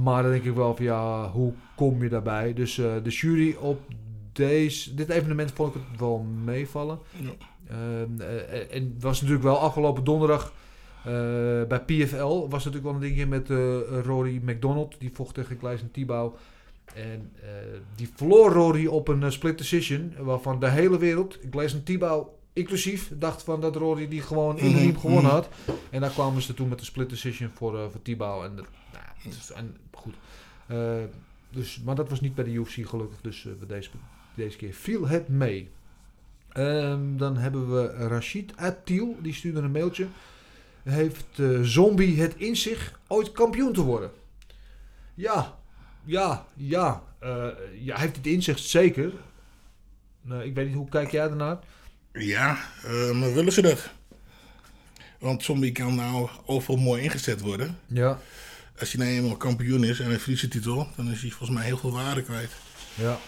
Maar dan denk ik wel van ja, hoe kom je daarbij? Dus de jury op deze, dit evenement vond ik het wel meevallen. Ja. Ehm, eh, en het was natuurlijk wel afgelopen donderdag eh, bij PFL. Was natuurlijk wel een dingje met eh, Rory McDonald. Die vocht tegen Gleison Tibau. En eh, die verloor Rory op een eh, split decision. Waarvan de hele wereld, Gleison Tibau inclusief, dacht van dat Rory die gewoon in de riem gewonnen had. En daar kwamen ze toen met een split decision voor, eh voor Tibau. En, dat, nou, dus- en goed. Eh, dus, maar dat was niet bij de UFC gelukkig. Dus eh, bij deze, deze keer viel het mee. Ehm, dan hebben we Rashid Attil. Die stuurde een mailtje. Heeft eh, Zombie het in zich ooit kampioen te worden? Ja, ja, ja. Eh, ja hij heeft het in zich zeker. Nou, ik weet niet, hoe kijk jij ernaar? Ja, eh, maar willen ze dat? Want Zombie kan nou overal mooi ingezet worden. Ja. Als hij nou eenmaal kampioen is en een Friese titel, dan is hij volgens mij heel veel waarde kwijt. Ja.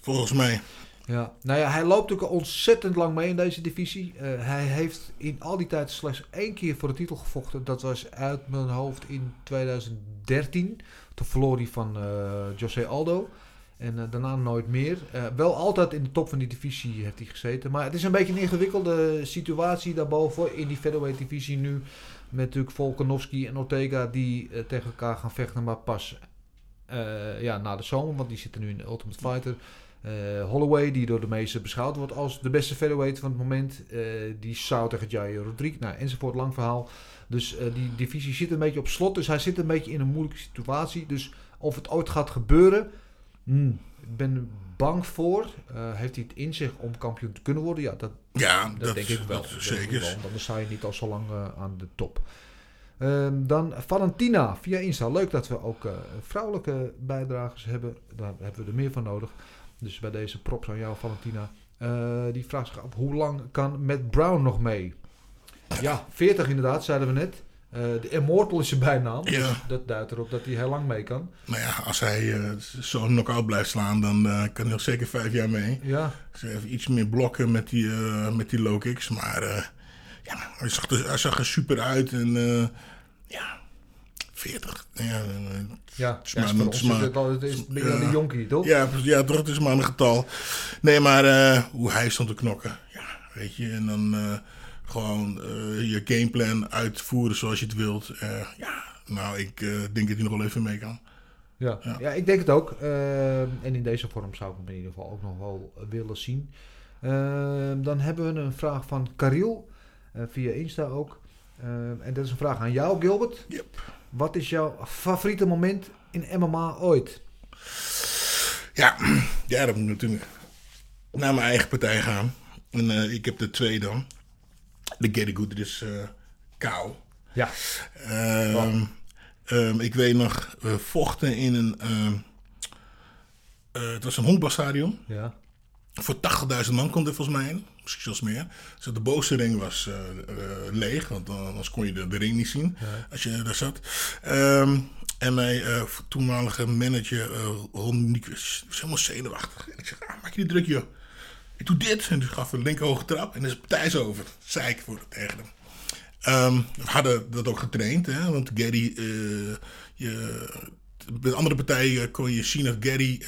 Volgens mij. Ja, nou ja, hij loopt al ontzettend lang mee in deze divisie. Eh, hij heeft in al die tijd slechts één keer voor de titel gevochten. Dat was uit mijn hoofd in 2013. Toen verloor hij van eh José Aldo. En eh, daarna nooit meer. Wel altijd in de top van die divisie heeft hij gezeten. Maar het is een beetje een ingewikkelde situatie daarboven in die featherweight divisie nu. Met natuurlijk Volkanovski en Ortega die tegen elkaar gaan vechten. Maar pas ja, na de zomer, want die zitten nu in de Ultimate Fighter. Eh, Holloway, die door de meesten beschouwd wordt als de beste featherweight van het moment. eh, die zou tegen Jair Rodriguez, nou, enzovoort, lang verhaal. Dus eh, die divisie zit een beetje op slot. Dus hij zit een beetje in een moeilijke situatie. Dus of het ooit gaat gebeuren, hmm, ik ben bang voor. Heeft hij het in zich om kampioen te kunnen worden? Ja, dat, Ja, dat, dat denk ik wel. dat zeker. wel, want Anders sta je niet al zo lang aan de top. Ehm, dan Valentina via Insta. Leuk dat we ook vrouwelijke bijdragers hebben. Daar hebben we er meer van nodig. Dus bij deze props aan jou, Valentina. Eh, die vraagt zich af, hoe lang kan Matt Brown nog mee? Ja, 40 inderdaad, zeiden we net. Eh, de Immortal is zijn bijnaam. Ja. Dus dat duidt erop dat hij heel lang mee kan. Nou ja, als hij eh, zo'n knock-out blijft slaan, dan kan hij nog zeker vijf jaar mee. Ja, Ze even iets meer blokken met die, met die low kicks. Maar ja, hij zag, er, hij zag er super uit. En ja, 40. Ja, eh, ja. is ja maar- is het maar- het al- het is een beetje ja. een jonkie, toch? Ja, ja, toch, het is maar een getal. Nee, maar eh, hoe hij stond te knokken. Ja, weet je. En dan eh, gewoon eh, je gameplan uitvoeren zoals je het wilt. Ja, nou, ik denk dat hij nog wel even mee kan. Ja, Ja. ja. ik denk het ook. En in deze vorm zou ik hem in ieder geval ook nog wel willen zien. Ehm, dan hebben we een vraag van Karil, via Insta ook. Ehm, en dat is een vraag aan jou, Gilbert. Yep. Wat is jouw favoriete moment in MMA ooit? Ja, [CLEARS THROAT] ja, dat moet natuurlijk naar mijn eigen partij gaan. En eh, ik heb de twee dan. De Gary Goodrich eh kou. Ja. Ehm, ehm, ik weet nog, we vochten in een... eh, het was een honkbalstadion. Ja. Voor 80.000 man komt er volgens mij in. Zelfs meer. Dus de bovenste ring was eh, eh, leeg. Want dan- anders kon je de, de ring niet zien. Als je daar zat. Ehm, en mijn eh, toenmalige manager, Ron Niek, was helemaal zenuwachtig. En ik zeg, ah, maak je niet druk joh. Ik doe dit. En dus gaf een linker hoge trap. En is het partij over. Zei ik voor tegen hem. Ehm, we hadden dat ook getraind, hè? want Gary, eh, je, bij andere partijen kon je zien dat Gary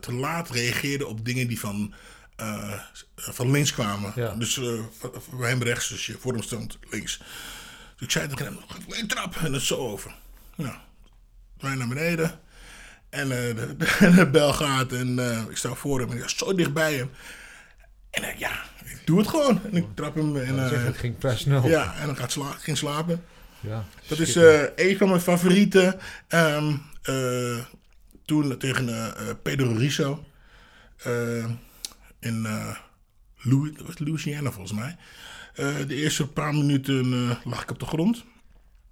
te laat reageerde op dingen die van, eh, van links kwamen. Ja. Dus eh, voor voor hem rechts, dus je voor hem stond links. Dus ik zei tegen hem, "Geef een trap en het is zo over. Nou, wij naar beneden. En eh, de, de, [LAUGHS] de bel gaat en eh, ik sta voor hem en ik sta zo dichtbij hem. En ja, ik doe het gewoon. En ik trap hem en... Eh, het ging vrij snel. ja, en dan gaat sla ging slapen. Ja, Dat is eh, een van mijn favorieten. Ehm, eh, toen tegen eh, eh, Pedro Riso. In eh, Louis, Louisiana volgens mij. Eh, de eerste paar minuten eh, lag ik op de grond.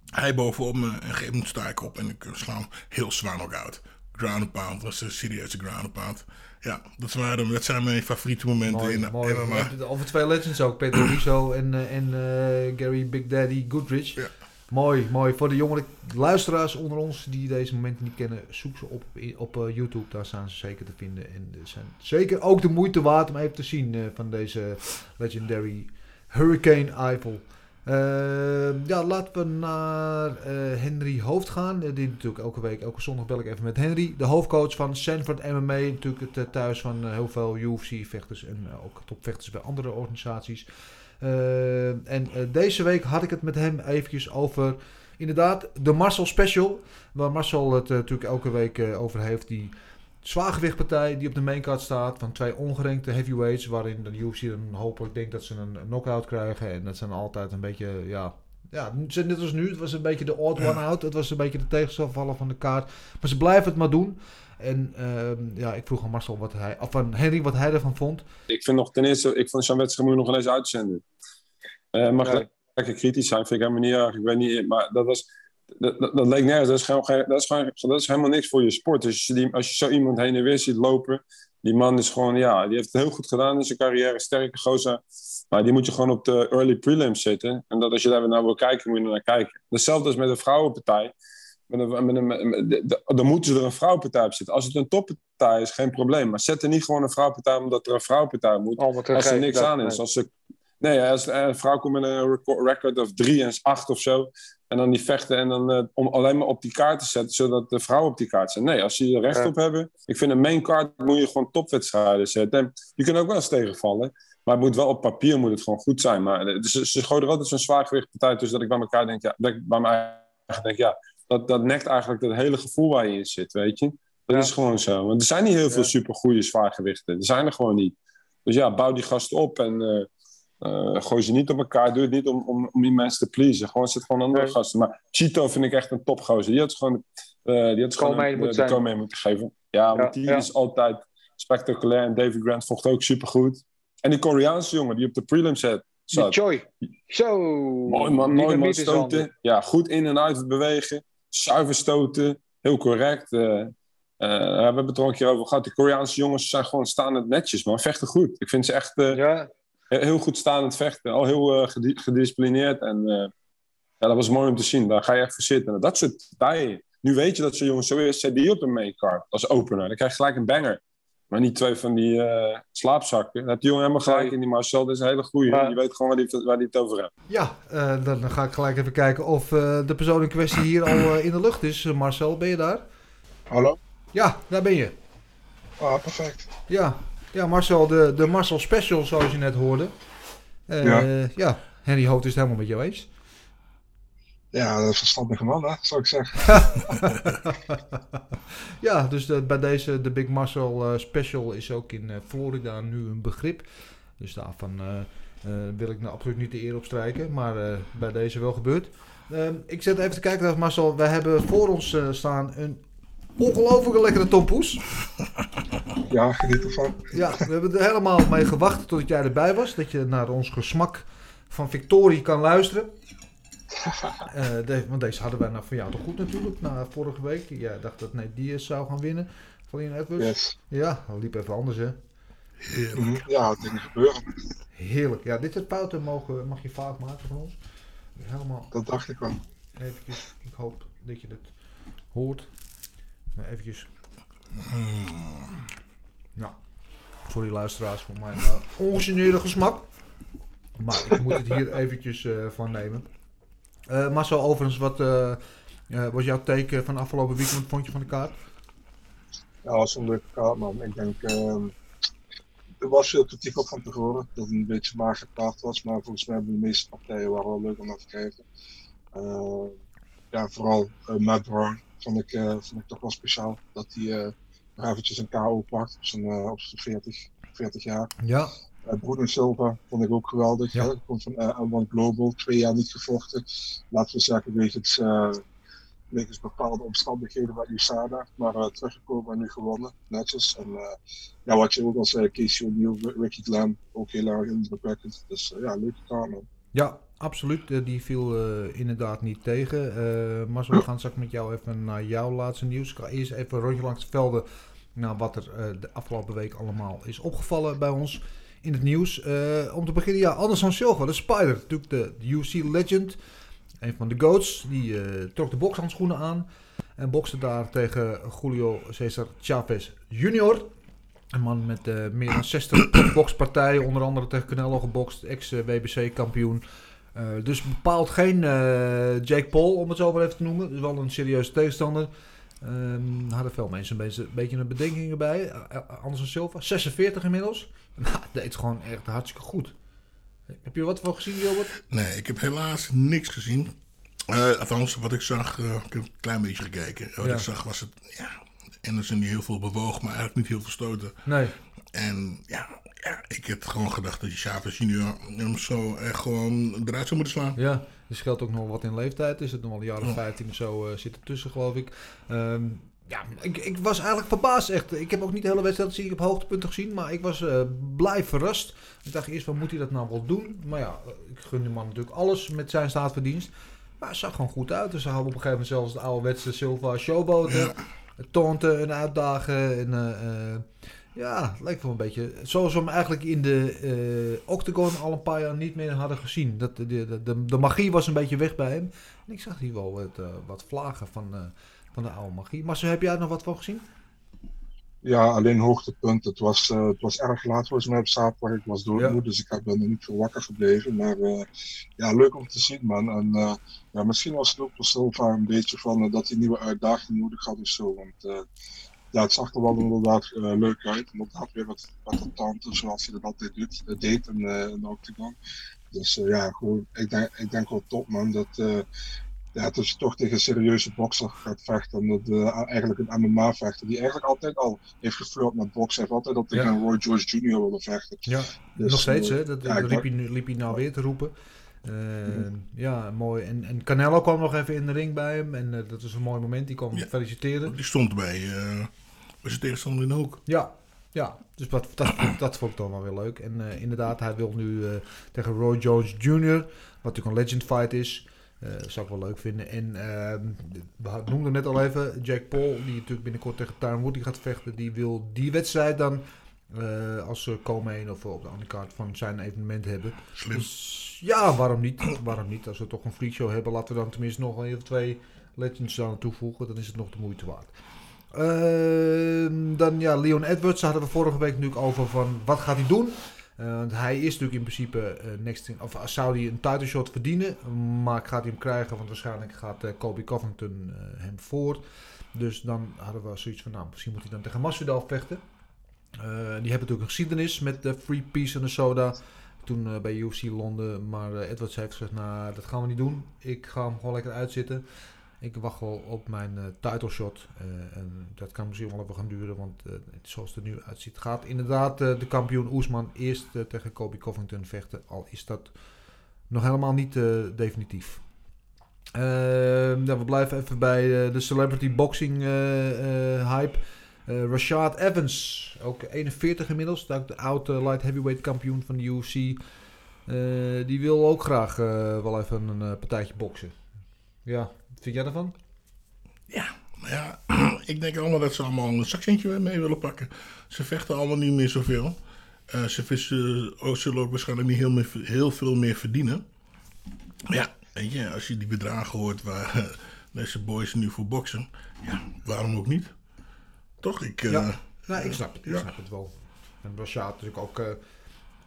Hij bovenop me en een gegeven moment sta ik op en ik sla hem heel zwaar knock-out. Ground and pound, was een serieuze ground and pound. Ja, dat, waren, dat zijn mijn favoriete momenten Mooi, in mooi. MMA. Over twee legends ook, Pedro Riso en, en Gary Big Daddy Goodrich. Ja. Mooi, mooi. Voor de jongere luisteraars onder ons die deze momenten niet kennen, zoek ze op op eh, YouTube. Daar staan ze zeker te vinden. En ze zijn zeker ook de moeite waard om even te zien eh, van deze legendary Hurricane Eiffel. Eh, ja, laten we naar eh, Henry Hoofd gaan. Die natuurlijk elke week, elke zondag bel ik even met Henry. De hoofdcoach van Sanford MMA. Natuurlijk het thuis van heel veel UFC-vechters en ook topvechters bij andere organisaties. Eh, en eh, deze week had ik het met hem eventjes over inderdaad de Marcel Special. Waar Marcel het eh, natuurlijk elke week over heeft. Die zwaargewichtpartij die op de maincard staat van twee ongerenkte heavyweights. Waarin de UFC dan hopelijk denkt dat ze een knockout krijgen. En dat zijn altijd een beetje, ja... Ja, net als nu. Het was een beetje de odd one [CLEARS THROAT] out. Het was een beetje de tegenstander van de kaart. Maar ze blijven het maar doen. En ehm, ja, ik vroeg aan Marcel wat hij... Of aan Henry wat hij ervan vond. Ik vind nog ten eerste, ik vond zo'n wedstrijd moet je nog eens uitzenden. Eh mag Ja. lekker kritisch zijn, vind ik helemaal niet erg. Ik weet niet, maar dat was. Dat, dat, dat leek nergens. Dat is, gewoon, dat, is gewoon, dat is helemaal niks voor je sport. Als je, die, als je zo iemand heen en weer ziet lopen. Die man is gewoon, ja, die heeft het heel goed gedaan in zijn carrière. Sterke gozer. Maar die moet je gewoon op de early prelims zitten. En dat als je daar weer naar wil kijken, moet je er naar kijken. Hetzelfde als met een vrouwenpartij. Met een, met een, met- de- de- dan moeten ze er een vrouwenpartij op zitten. Als het een toppartij is, geen probleem. Maar zet er niet gewoon een vrouwenpartij omdat er een vrouwenpartij moet. Oh, als er niks dat, aan is. nee. Als ze, nee, als een vrouw komt met een reco- record of drie en acht of zo. En dan die vechten en dan eh, om alleen maar op die kaart te zetten, zodat de vrouwen op die kaart zijn. Nee, als ze er recht Ja. op hebben. Ik vind een main card moet je gewoon topwedstrijden zetten. En je kunt ook wel eens tegenvallen. Maar het moet wel op papier moet het gewoon goed zijn. Maar eh, ze, ze gooien er altijd zo'n zwaargewichtpartij tussen dat ik bij elkaar denk, ja, dat ik bij mijn eigen denk, ja, dat, dat nekt eigenlijk het hele gevoel waar je in zit, weet je. Dat Ja. is gewoon zo. Want er zijn niet heel veel supergoeie zwaargewichten. Er zijn er gewoon niet. Dus ja, bouw die gasten op en eh, eh, gooi ze niet op elkaar. Doe het niet om, om, om die mensen te pleasen. Gewoon zet gewoon andere Nee. gasten. Maar Chito vind ik echt een topgozer. Die had gewoon, eh die had gewoon Co-main een- moet de zijn. co-main moeten geven. Ja, want die ja. is altijd spectaculair. En David Grant vocht ook supergoed. En die Koreaanse jongen die op de prelim zat. Choi. Zo. Mooi man, mooi man stoten. Ja, goed in en uit bewegen. Zuiver stoten. Heel correct. Eh, eh, we hebben het er al een keer over gehad. Die Koreaanse jongens zijn gewoon staand netjes, man. Vechten goed. Ik vind ze echt eh, Ja, heel goed staand vechten. Al heel gedi- gedisciplineerd. En ja, dat was mooi om te zien. Daar ga je echt voor zitten. En dat soort partijen. Nu weet je dat zo'n jongen zo is. Zet die op de maincard als opener. Dan krijg je gelijk een banger. Maar niet twee van die eh, slaapzakken. Die jongen helemaal gelijk Nee. in die Marcel. Dat is een hele goeie. Maar- Die weet gewoon waar hij waar die het over heeft. Ja, eh, dan ga ik gelijk even kijken of eh, de persoon in kwestie hier al eh, in de lucht is. Marcel, ben je daar? Hallo? Ja, daar ben je. Ah, perfect. Ja, ja Marcel, de, de Marcel Special zoals je net hoorde. Eh, Ja. ja. Henry Hoot is het helemaal met jou eens. Ja, dat is verstandige man, hè, zou ik zeggen. [LAUGHS] ja, dus de, bij deze de Big Muscle eh, Special is ook in eh, Florida nu een begrip. Dus daarvan eh, wil ik nou absoluut niet de eer opstrijken, maar eh, bij deze wel gebeurd. Ehm, ik zet even te kijken naar Marcel. We hebben voor ons staan een ongelooflijke lekkere tompoes. [LAUGHS] Ja, geniet ervan. Ja, we hebben er helemaal mee gewacht tot jij erbij was. Dat je naar ons gesmak van Victorie kan luisteren. [LAUGHS] Eh, de- want deze hadden wij nou van jou toch goed natuurlijk, na vorige week. Jij dacht dat nee, die zou gaan winnen van Edwards. Yes. Ja, dat liep even anders hè. Mhm. Ja, dingen gebeuren. Heerlijk. Ja, dit soort fouten mogen, mag je vaak maken van ons. Helemaal. Dat dacht ik wel. Eventjes, ik hoop dat je het hoort. Nou, eventjes. Nou, sorry luisteraars voor mijn uh, ongegeneerde gesmak. Maar ik moet het hier eventjes eh, van nemen. Eh Marcel, overigens, wat eh, eh, was jouw teken van afgelopen week? Wat vond je van de kaart? Ja, was een leuke kaart, man. Ik denk, ehm, er was veel kritiek op van tevoren, dat het een beetje een magere kaart was, maar volgens mij hebben de meeste partijen waren wel leuk om naar te kijken. Ja, vooral Matt Brown vond ik, vond ik toch wel speciaal, dat hij nog eventjes een KO pakt op zijn, op zijn 40, 40 jaar. Ja. Uh, Bruno Silva vond ik ook geweldig. Ja. Hè? Komt van uh, M1 Global, twee jaar niet gevochten. Laten we zeggen, wegens, uh, wegens bepaalde omstandigheden bij USADA. Maar uh, teruggekomen en nu gewonnen, netjes. En ja, wat je ook al zei, Casey O'Neill, Ricky Glam, ook heel erg indrukwekkend. Dus ja, leuke man. Ja, absoluut. Eh, Die viel inderdaad niet tegen. Marcel, we gaan straks met jou even naar jouw laatste nieuws. Ik ga eerst even een rondje langs de velden naar wat er de afgelopen week allemaal is opgevallen bij ons in het nieuws. Uh, om te beginnen, ja, Anderson Silva, de Spider, natuurlijk de, de UC Legend. Een van de GOATs, die uh, trok de bokshandschoenen aan. En bokste daar tegen Julio Cesar Chavez Jr. Een man met uh, meer dan 60 [COUGHS] bokspartijen, onder andere tegen Canelo gebokst, ex-WBC-kampioen. Dus bepaalt geen Jake Paul, om het zo maar even te noemen. Dus wel een serieuze tegenstander. Um, hadden veel mensen een beetje, een beetje een bedenkingen bij. Anderson Silva, 46 inmiddels. [LAUGHS] Nou, deed gewoon echt hartstikke goed. Heb je wat van gezien, Gilbert? Nee, ik heb helaas niks gezien. Uh, althans, wat ik zag, uh, ik heb een klein beetje gekeken. Wat ja. ik zag was het, ja, Anderson die heel veel bewoog, maar eigenlijk niet heel veel stoten. Nee. En ja, ja ik heb gewoon gedacht dat die Chavez junior hem zo echt gewoon eruit zou moeten slaan. Ja, er scheelt ook nog wat in leeftijd. Is het nog wel een jaar of 15 of zo uh, zit er tussen, geloof ik. Um, ja, ik, ik, was eigenlijk verbaasd echt. Ik heb ook niet de hele wedstrijd zie ik op hoogtepunten gezien, maar ik was uh, blij verrast. Ik dacht eerst, van moet hij dat nou wel doen? Maar ja, ik gun de man natuurlijk alles met zijn staatverdienst. Maar het zag gewoon goed uit. Dus ze hadden op een gegeven moment zelfs de ouderwetse Silva showboten. Ja. Taunten en uitdagen. En, uh, ja, het lijkt wel een beetje zoals we hem eigenlijk in de Octagon al een paar jaar niet meer hadden gezien. Dat, de, de, de, magie was een beetje weg bij hem. En ik zag hier wel wat, wat vlagen van, van de oude magie. Maar zo heb jij er nog wat van gezien? Ja, alleen hoogtepunt. Het was, uh, het was erg laat volgens mij op zaterdag. Ik was doodmoe, ja. dus ik ben er niet veel wakker gebleven. Maar uh, ja, leuk om te zien, man. En uh, ja, misschien was het ook voor Silva een beetje van dat hij nieuwe uitdaging nodig had of zo. Want ja, het zag er wel inderdaad leuk uit. Inderdaad weer wat, wat tante, zoals hij dat altijd doet, deed in, in de Octagon. Dus ja, gewoon, ik denk, ik denk wel top, man. Dat, ja, het is toch tegen een serieuze bokser gaat vechten. En dat, uh, eigenlijk een MMA-vechter die eigenlijk altijd al heeft geflirt met boksen. Heeft altijd al tegen ja. Roy George Jr. willen vechten. Ja, dus, nog steeds, uh, hè? Dat, ja, liep, hij, liep hij nou weer te roepen. Uh, mm. Ja, mooi. En, en Canelo kwam nog even in de ring bij hem. En dat is een mooi moment. Die kwam ja. feliciteren. Die stond bij, bij zijn tegenstander in de hoek. Ja, ja, dus dat, dat, dat vond ik dan wel weer leuk. En uh, inderdaad, hij wil nu uh, tegen Roy Jones Jr., wat natuurlijk een legend fight is. Uh, zou ik wel leuk vinden. En uh, we noemden net al even Jack Paul, die natuurlijk binnenkort tegen Tyron Woodley gaat vechten. Die wil die wedstrijd dan uh, als co-main of op de andere kaart van zijn evenement hebben. Slim. Dus ja, waarom niet? [CLEARS THROAT] waarom niet? Als we toch een freakshow hebben, laten we dan tenminste nog een of twee legends aan toevoegen. Dan is het nog de moeite waard. Uh, dan ja, Leon Edwards, daar hadden we vorige week natuurlijk over van wat gaat hij doen. Want hij is natuurlijk in principe uh, next in, of zou hij een title shot verdienen, maar gaat hij hem krijgen, want waarschijnlijk gaat uh, Covington hem voor. Dus dan hadden we zoiets van, nou, misschien moet hij dan tegen Masvidal vechten. die hebben natuurlijk een geschiedenis met de Free Peace en de Soda. Toen eh, bij UFC Londen. Maar eh, Edwards heeft gezegd, nou, dat gaan we niet doen. Ik ga hem gewoon lekker uitzitten. Ik wacht wel op mijn eh title shot. Eh, en dat kan misschien wel even gaan duren, want eh, zoals het er nu uitziet, gaat inderdaad de kampioen Oesman eerst tegen Kobe Covington vechten. Al is dat nog helemaal niet definitief. Ehm, ja, we blijven even bij de celebrity boxing hype. Rashad Evans, ook 41 inmiddels, de oude light heavyweight kampioen van de UFC. Die wil ook graag wel even een partijtje boksen. Ja, vind jij daarvan? Maar ja, [CLEARS THROAT] ik denk allemaal dat ze allemaal een zakcentje mee willen pakken. Ze vechten allemaal niet meer zoveel. Eh, ze vissen, oh, zullen ook waarschijnlijk niet heel, meer, heel veel meer verdienen. Maar ja, weet je, als je die bedragen hoort waar eh, [LAUGHS] deze boys nu voor boksen, ja, waarom ook niet? Toch? Ik, eh, ja, nou, ik snap het. Ik ja. snap het wel. En Rashad is natuurlijk ook eh,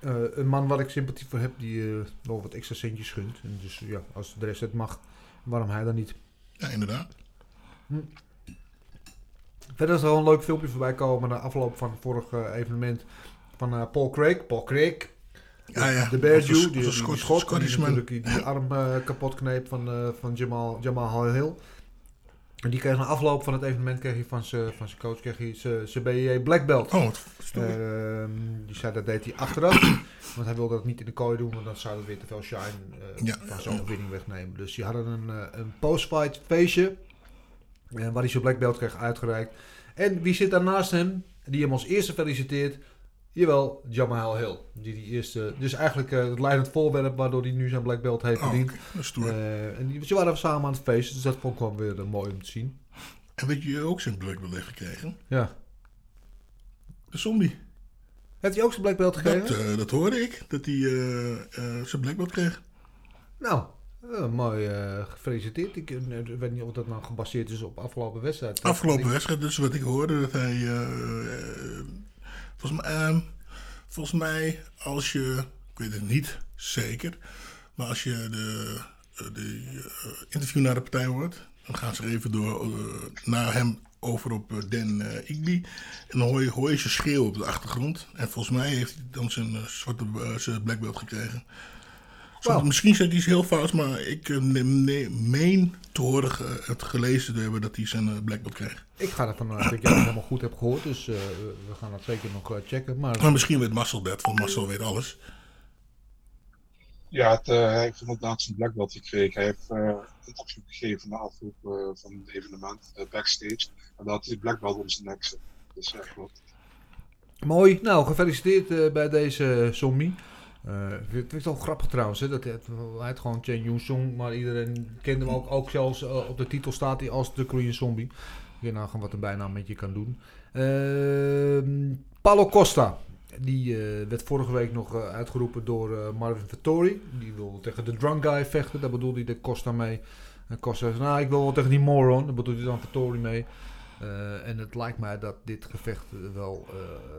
eh, een man waar ik sympathie voor heb, die eh, nog wat extra centjes gunt. En dus ja, als de rest het mag, waarom hij dan niet? Ja, inderdaad. Verder is er wel een leuk filmpje voorbij komen na afloop van het vorige evenement van eh, Paul Craig. Paul Craig. Ja, ja. De Sc- die, die, die schot, die natuurlijk die, arm eh, kapot kneep van, eh, van Jamal, Jamal Hill. En die kreeg na afloop van het evenement kreeg hij van zijn van coach kreeg hij zijn BJJ Black Belt. Oh, wat. Ehm, die zei dat deed hij achteraf. [CLEARS THROAT] want hij wilde dat niet in de kooi doen, want dan zou het weer te veel shine eh, Ja, van zijn overwinning wegnemen. Dus die hadden een, eh, een post-fight feestje. eh, waar hij zijn Black Belt kreeg uitgereikt. En wie zit daar naast hem? Die hem als eerste feliciteert. Jawel, Jamal Hill. Die die eerste, dus eigenlijk eh, het leidend voorwerp waardoor hij nu zijn Black Belt heeft Oh, verdiend. stoer. Eh, en die, ze waren samen aan het feest, dus dat vond ik gewoon weer eh, mooi om te zien. En weet je ook zijn Black Belt heeft gekregen? Ja. De zombie. Heeft hij ook zijn Black Belt gekregen? Dat, dat hoorde ik, dat hij zijn Black Belt kreeg. Nou, mooi gefeliciteerd. Ik weet niet of dat nou gebaseerd is op afgelopen wedstrijd. Afgelopen wedstrijd, dus wat ik hoorde, dat hij. Volgens, mij, ehm, volgens mij, als je. Ik weet het niet zeker. Maar als je de, eh, de eh, interview naar de partij hoort. dan gaan ze even door eh, naar hem over op Dan eh Igby. En dan hoor je, hoor je ze schreeuwen op de achtergrond. En volgens mij heeft hij dan zijn zwarte zijn black belt gekregen. Misschien ik iets heel fout, maar ik eh, meen te horen ge- het gelezen te hebben dat hij zijn eh, black belt kreeg. Ik ga ervan uit dat jij het helemaal goed hebt gehoord. Dus eh, we gaan dat zeker nog checken. Maar, Maar misschien weet Marcel dat, want Marcel weet alles. Ja, het, eh, hij heeft inderdaad zijn black belt gekregen. Hij heeft eh, een interview gegeven na afloop eh, van het evenement, backstage. En dat had hij black belt om zijn nek zitten. Dus ja, klopt. Mooi. Nou, gefeliciteerd eh, bij deze zombie. Eh, ik vind het wel grappig trouwens. Hè, dat hij, hij heet gewoon Chen Yun Song. Maar iedereen kende hem ook. Ook zelfs eh, op de titel staat hij als de Korean Zombie. Je nou gewoon wat een bijnaam met je kan doen. Ehm Paulo Costa. Die eh, werd vorige week nog uitgeroepen door Marvin Vettori. Die wil tegen de drunk guy vechten. Daar bedoelde hij de Costa mee. En Costa zei, nou ik wil wel tegen die moron. Daar bedoelde hij dan Vettori mee. Eh, en het lijkt mij dat dit gevecht eh, wel eh,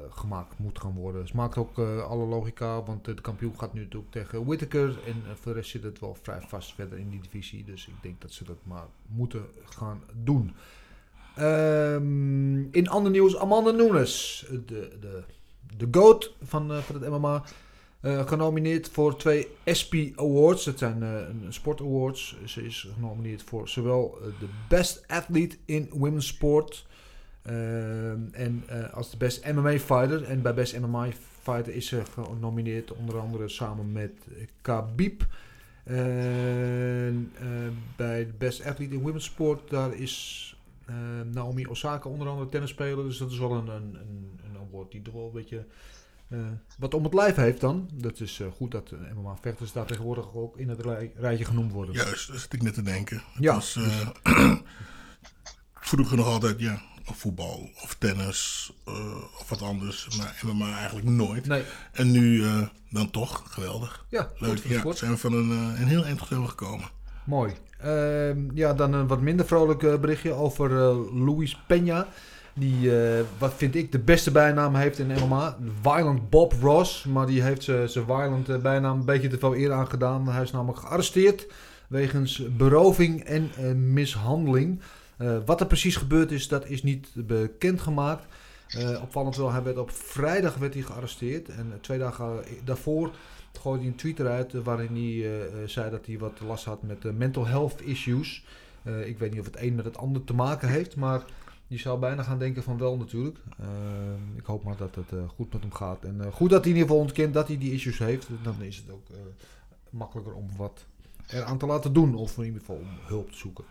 gemaakt moet gaan worden. Het maakt ook alle logica, want de kampioen gaat nu natuurlijk tegen Whittaker. En voor de rest zit het wel vrij vast verder in die divisie. Dus ik denk dat ze dat maar moeten gaan doen. Ehm, in ander nieuws, Amanda Nunes, de, de, de GOAT van, van het MMA. Eh, genomineerd voor twee SP Awards. Dat zijn eh, sport awards. Ze is genomineerd voor zowel eh, de Best Athlete in Women's Sport. en als de Best MMA Fighter. En bij Best MMA Fighter is ze genomineerd onder andere samen met Khabib. En bij Best Athlete in Women's Sport, daar is Naomi Osaka onder andere tennisspeler. Dus dat is wel een, een, een, een award die toch wel een beetje eh, wat om het lijf heeft dan. Dat is eh, goed dat eh, MMA-vechters daar tegenwoordig ook in het rij- rijtje genoemd worden. Juist, dat zit ik net te denken. Het Ja, was, [CLEARS THROAT] vroeger nog altijd, ja, of voetbal of tennis of wat anders. Maar MMA eigenlijk nooit. Nee. En nu dan toch, geweldig. Ja, Leuk. Ja, sport. zijn we van een, een heel eind gekomen. Mooi. Ehm, ja, dan een wat minder vrolijk berichtje over Luis Peña. Die, eh, wat vind ik, de beste bijnaam heeft in MMA. Violent Bob Ross. Maar die heeft zijn violent bijnaam een beetje te veel eer aangedaan. Hij is namelijk gearresteerd wegens beroving en eh, mishandeling. Eh, wat er precies gebeurd is, dat is niet bekendgemaakt. Uh, opvallend wel, hij werd op vrijdag werd hij gearresteerd. En twee dagen daarvoor gooide hij een tweet eruit waarin hij zei dat hij wat last had met mental health issues. ik weet niet of het een met het ander te maken heeft, maar je zou bijna gaan denken van wel natuurlijk. ik hoop maar dat het goed met hem gaat. En goed dat hij in ieder geval ontkent dat hij die issues heeft. Dan is het ook makkelijker om wat eraan te laten doen. Of in ieder geval om hulp te zoeken.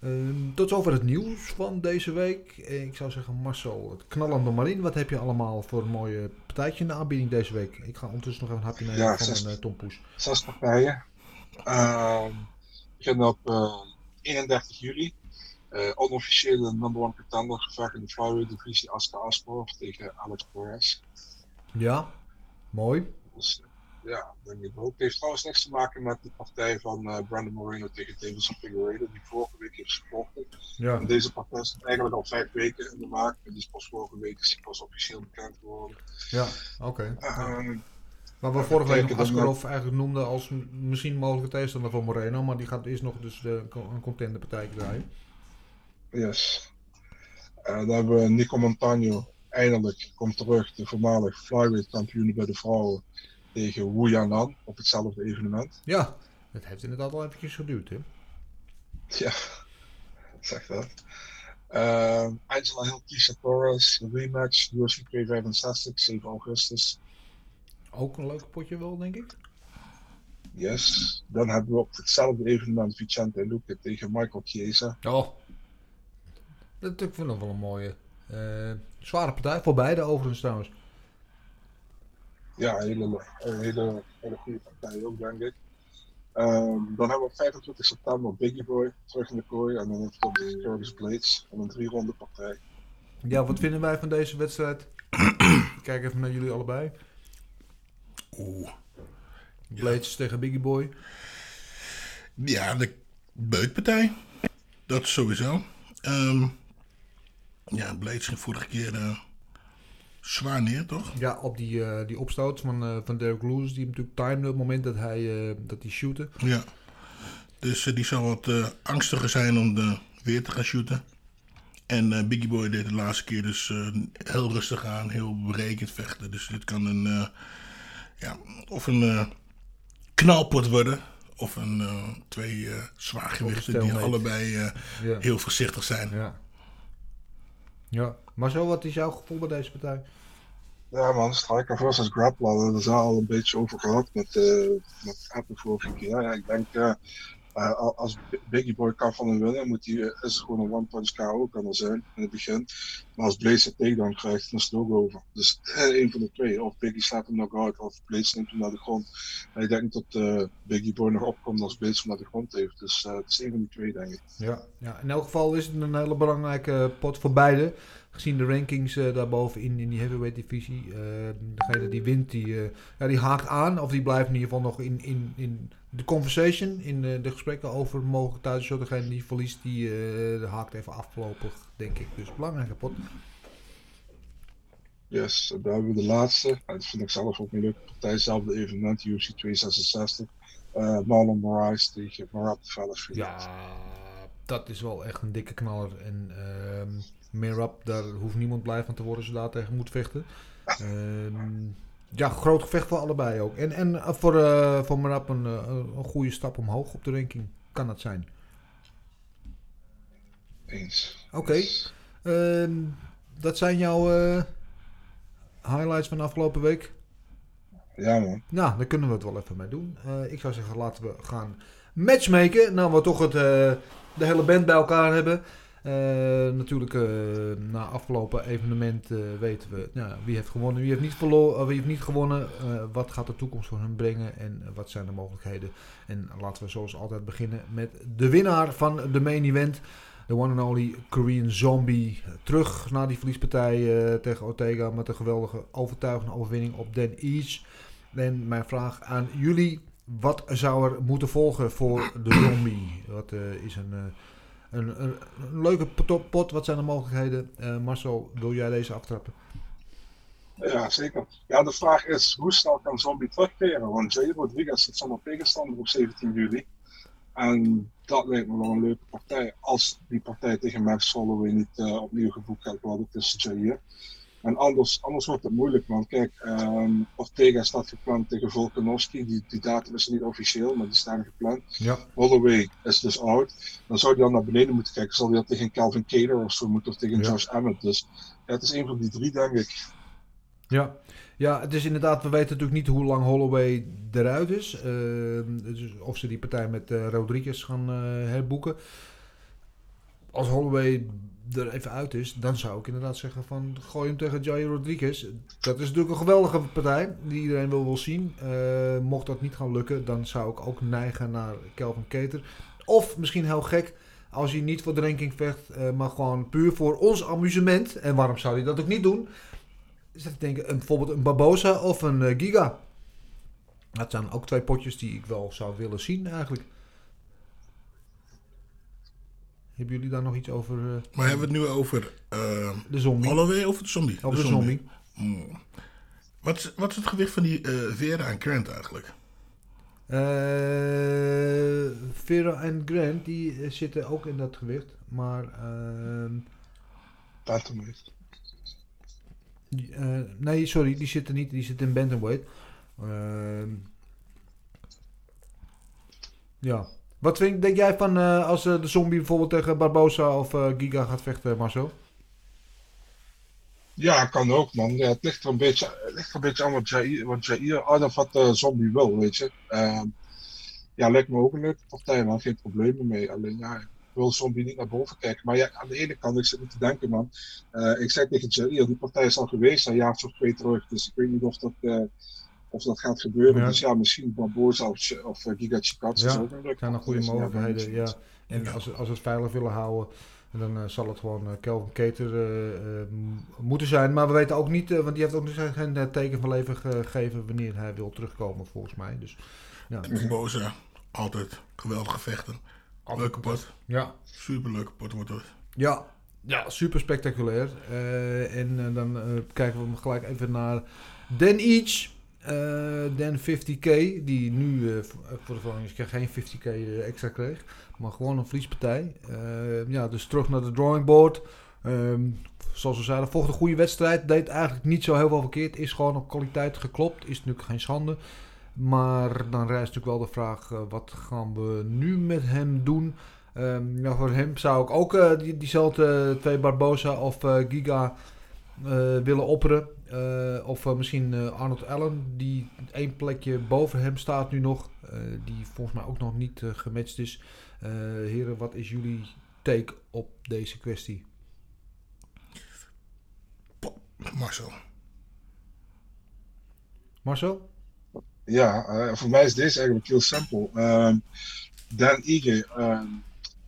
Uh, tot zover het nieuws van deze week. Ik zou zeggen, Marcel, het knallende Marine. Wat heb je allemaal voor een mooie partijtje in de aanbieding deze week? Ik ga ondertussen nog even een hapje nemen ja, van zes, een tompoes. Zes partijen. Uh, we beginnen op 31 eh, juli. Uh, onofficiële number one contender gevecht in de flyweight divisie Aska Aspo tegen Alex Perez. Ja, mooi. Dus, ja, denk ik ook. Het heeft trouwens niks te maken met de partij van uh, Brandon Moreno tegen Davison Figueiredo, die vorige week heeft gesproken. Ja. En deze partij is eigenlijk al vijf weken in de maak, en die is pas vorige week is die pas officieel bekend geworden. Ja, oké. Okay. Uh, maar we vorige week Askarov eigenlijk noemden als misschien mogelijke tegenstander van Moreno, maar die gaat eerst nog dus de, een contenderpartij draaien. Yes. Uh, dan hebben we Nico Montano, eindelijk komt terug, de voormalig flyweight kampioen bij de vrouwen tegen Wu Yanan op hetzelfde evenement. Ja, het heeft inderdaad al eventjes geduurd, hè? Ja, [LAUGHS] zeg dat. Uh, Angela Hill, Tisha Torres, rematch, UFC 265, 7 augustus. Ook een leuk potje wel, denk ik. Yes. Dan hebben we op hetzelfde evenement Vicente Luque tegen Michael Chiesa. Oh. Dat vind ik nog wel een mooie. Uh, zware partij voor beide overigens trouwens. Ja, een hele, hele, hele goede partij ook, denk ik. Um, dan hebben we op 25 september Biggie Boy terug in de kooi. En dan heeft we Curtis Blades en een drie ronde partij. Ja, wat vinden wij van deze wedstrijd? Kijk even naar jullie allebei. Oeh. Blades tegen Biggie Boy. Ja, de beukpartij. Dat sowieso. Um, ja, Blades ging vorige keer... Uh, zwaar neer, toch? Ja, op die, uh, die opstoot van, uh, van Derek Lewis, die natuurlijk timede op het moment dat hij, dat hij shootte. Ja, dus die zou wat angstiger zijn om de, weer te gaan shooten. En Biggie Boy deed de laatste keer dus heel rustig aan, heel berekend vechten. Dus dit kan een, ja, of een knalpot worden, of een twee zwaargewichten die allebei ja. heel voorzichtig zijn. Ja. Ja, maar zo, wat is jouw gevoel bij deze partij? Ja man, striker versus grappler, daar is al een beetje over gehad met, uh, met vorige keer. Ja, ik denk, als Biggie Boy kan van hem winnen, moet hij, is het gewoon een one-punch KO kan er zijn in het begin. Maar als Blaze een takedown krijgt, dan is het ook over. Dus een van de twee. Of Biggie slaat hem nog uit, of Blaze neemt hem naar de grond. En ik denk dat Biggie Boy nog opkomt als Blaze hem naar de grond heeft. Dus het is een van die twee, denk ik. Ja, ja, in elk geval is het een hele belangrijke pot voor beide gezien de rankings uh, daarboven in, in die heavyweight divisie. Uh, degene die wint, die, uh, ja, die haakt aan. Of die blijft in ieder geval nog in, in, in de conversation. In de gesprekken over mogelijke thuis. Degene die verliest, die haakt even afgelopen, denk ik. Dus belangrijke pot. Yes, daar hebben we de laatste. Dat vind ik zelf ook een leuke partij. Hetzelfde evenement, UFC 266. Marlon Moraes tegen Marat Vellersfield. Ja, dat is wel echt een dikke knaller. En... Ehm, Merab, daar hoeft niemand blij van te worden als je daar tegen moet vechten. Ehm, ja, groot gevecht voor allebei ook. En, en eh, voor, uh, voor Merab een, uh, een goede stap omhoog op de ranking. Kan dat zijn? Eens. Oké. Okay. Ehm, dat zijn jouw uh, highlights van de afgelopen week? Ja, man. Nou, daar kunnen we het wel even mee doen. ik zou zeggen, laten we gaan matchmaken. Nou, we toch het, de hele band bij elkaar hebben. Uh, natuurlijk, uh, na afgelopen evenement uh, weten we nou, wie heeft gewonnen, wie heeft niet, verloren, wie heeft niet gewonnen. wat gaat de toekomst voor hen brengen en wat zijn de mogelijkheden. En laten we zoals altijd beginnen met de winnaar van de main event. De one and only Korean Zombie. Terug naar die verliespartij tegen Ortega met een geweldige overtuigende overwinning op Den East. En mijn vraag aan jullie. Wat zou er moeten volgen voor de Zombie? Wat is een een, leuke pot, Wat zijn de mogelijkheden? Uh, Marcel, wil jij deze aftrappen? Ja, zeker. Ja, de vraag is, hoe snel kan Zombie terugkeren? Want Jay Rodriguez zit zonder tegenstander op 17 juli. En dat lijkt me wel een leuke partij. Als die partij tegen Max Holloway niet uh, opnieuw geboekt gaat worden tussen Jair. En anders, anders wordt het moeilijk, man. Kijk, um, Ortega staat gepland tegen Volkanovski. Die, die datum is niet officieel, maar die staan gepland. Ja. Holloway is dus oud. Dan zou hij dan naar beneden moeten kijken. Zal hij dan tegen Calvin Cater of zo moeten, of tegen ja. Josh Emmett. Dus ja, het is een van die drie, denk ik. Ja. Ja, het is inderdaad, we weten natuurlijk niet hoe lang Holloway eruit is. Uh, dus of ze die partij met uh, Rodriguez gaan uh, herboeken. Als Holloway er even uit is, dan zou ik inderdaad zeggen van gooi hem tegen Jair Rodriguez. Dat is natuurlijk een geweldige partij die iedereen wil, wil zien. mocht dat niet gaan lukken, dan zou ik ook neigen naar Kelvin Keter. Of misschien heel gek, als hij niet voor de vecht, maar gewoon puur voor ons amusement. En waarom zou hij dat ook niet doen? is dat denk ik een, bijvoorbeeld een Barbosa of een uh, Giga. Dat zijn ook twee potjes die ik wel zou willen zien eigenlijk. Hebben jullie daar nog iets over? Uh, maar hebben we het nu over uh, de zombie? Holloway of de zombie? Over de, de zombie. zombie. Mm. Wat, is, wat is het gewicht van die uh, Vera en Grant eigenlijk? Vera en Grant die zitten ook in dat gewicht, maar. Uh, Bantamweight. Uh, nee, sorry, die zitten niet. Die zitten in bantamweight. Uh, ja. Wat denk jij van uh, als de zombie bijvoorbeeld tegen Barbosa of Giga gaat vechten, Marcel? Ja, kan ook, man. Ja, het ligt er een beetje, ligt er een beetje aan wat Jair, wat Jair of wat de zombie wil, weet je. Ehm, ja, lijkt me ook een leuke partij, man. Geen problemen mee. Alleen ja, wil zombie niet naar boven kijken. Maar ja, aan de ene kant, ik zit niet te denken, man. Ik zei tegen Jair, die partij is al geweest, een jaar of twee terug. Dus ik weet niet of dat, of dat gaat gebeuren. Ja. Dus ja, misschien Barbosa of, of uh, Giga ja, Dat zijn nog goede mogelijkheden, ja. En als, als we het veilig willen houden, dan zal het gewoon Kelvin Keter moeten zijn. Maar we weten ook niet, want die heeft ook nog geen teken van leven gegeven wanneer hij wil terugkomen, volgens mij. Dus, ja. Barbosa, altijd geweldige vechten. Leuke pot. Ja. Super leuke pot wordt het. Ja, ja super spectaculair. Uh, en uh, dan uh, kijken we gelijk even naar Dan Each. Dan 50k, die nu voor de volgende keer geen 50k extra kreeg. Maar gewoon een verliespartij. ja, dus terug naar de drawing board. Um, zoals we zeiden, volgde een goede wedstrijd. Deed eigenlijk niet zo heel veel verkeerd. Is gewoon op kwaliteit geklopt. Is natuurlijk geen schande. Maar dan rijst natuurlijk wel de vraag: wat gaan we nu met hem doen? Ja, voor hem zou ik ook die, diezelfde twee Barbosa of Giga willen opperen. of misschien Arnold Allen, die één plekje boven hem staat nu nog. die volgens mij ook nog niet gematcht is. heren, wat is jullie take op deze kwestie? Marcel. Marcel? Ja, uh, voor mij is deze eigenlijk heel simpel. Uh, Dan Ige, uh,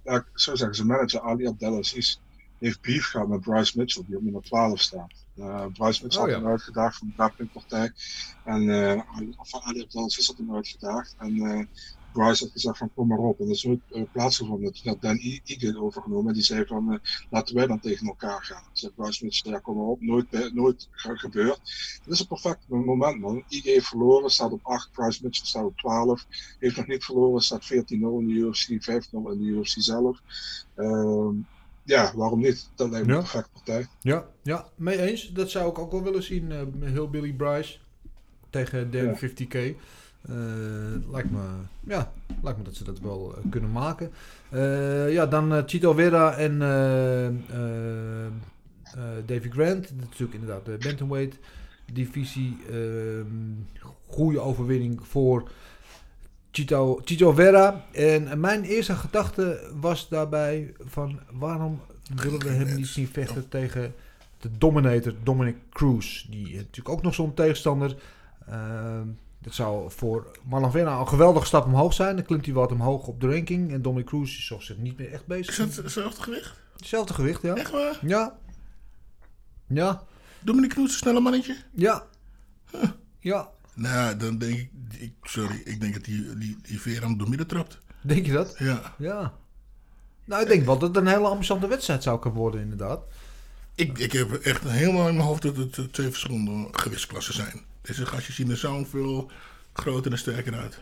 ja, ik zou zeggen, zijn manager Ali Abdelaziz heeft beef gehad met Bryce Mitchell, die op nummer 12 staat. Uh, Bryce Mitchell oh, had hem uitgedaagd van de grappling En uh, Ali Abdelaziz had hem uitgedaagd. En Bryce had gezegd van kom maar op. En dat is nooit uh, plaatsgevonden. Toen had Dan Egan overgenomen en die zei van uh, laten wij dan tegen elkaar gaan. Zei Bryce Mitchell, ja kom maar op, nooit, nooit gebeurd. Dat is een perfect moment man. Egan heeft verloren, staat op 8, Bryce Mitchell staat op 12. Heeft nog niet verloren, staat 14-0 in de UFC, 5-0 in de UFC zelf. Uh, ja, waarom niet? Dat lijkt me ja. een perfecte partij. Ja, ja, mee eens. Dat zou ik ook wel willen zien. Uh, heel Billy Bryce tegen Dan ja. 50k. Uh, lijkt, me, ja, lijkt me dat ze dat wel uh, kunnen maken. Ja, dan Chito Vera en Davy Grant. Dat is natuurlijk inderdaad de Bantamweight divisie. Ehm, goede overwinning voor Chito, Chito Vera. En mijn eerste gedachte was daarbij van waarom willen we hem niet zien vechten tegen de Dominator Dominic Cruz. Die natuurlijk ook nog zo'n tegenstander. Ehm, dat zou voor Marlon Vera een geweldige stap omhoog zijn. Dan klimt hij wat omhoog op de ranking. En Dominic Cruz is zoals niet meer echt bezig. Is het hetzelfde gewicht? Hetzelfde gewicht, ja. Echt waar? Ja. Ja. Dominic Cruz een snelle mannetje? Ja. Huh. Ja. Nou, dan denk ik, ik, sorry, ik denk dat die, die, die Vera hem door midden trapt. Denk je dat? Ja. Ja. Nou, ik denk wel dat het een hele ambitieuze wedstrijd zou kunnen worden, inderdaad. Ik, ik heb echt helemaal in mijn hoofd dat het twee verschillende gewichtsklassen zijn. Deze gastjes zien er zoveel groter en sterker uit.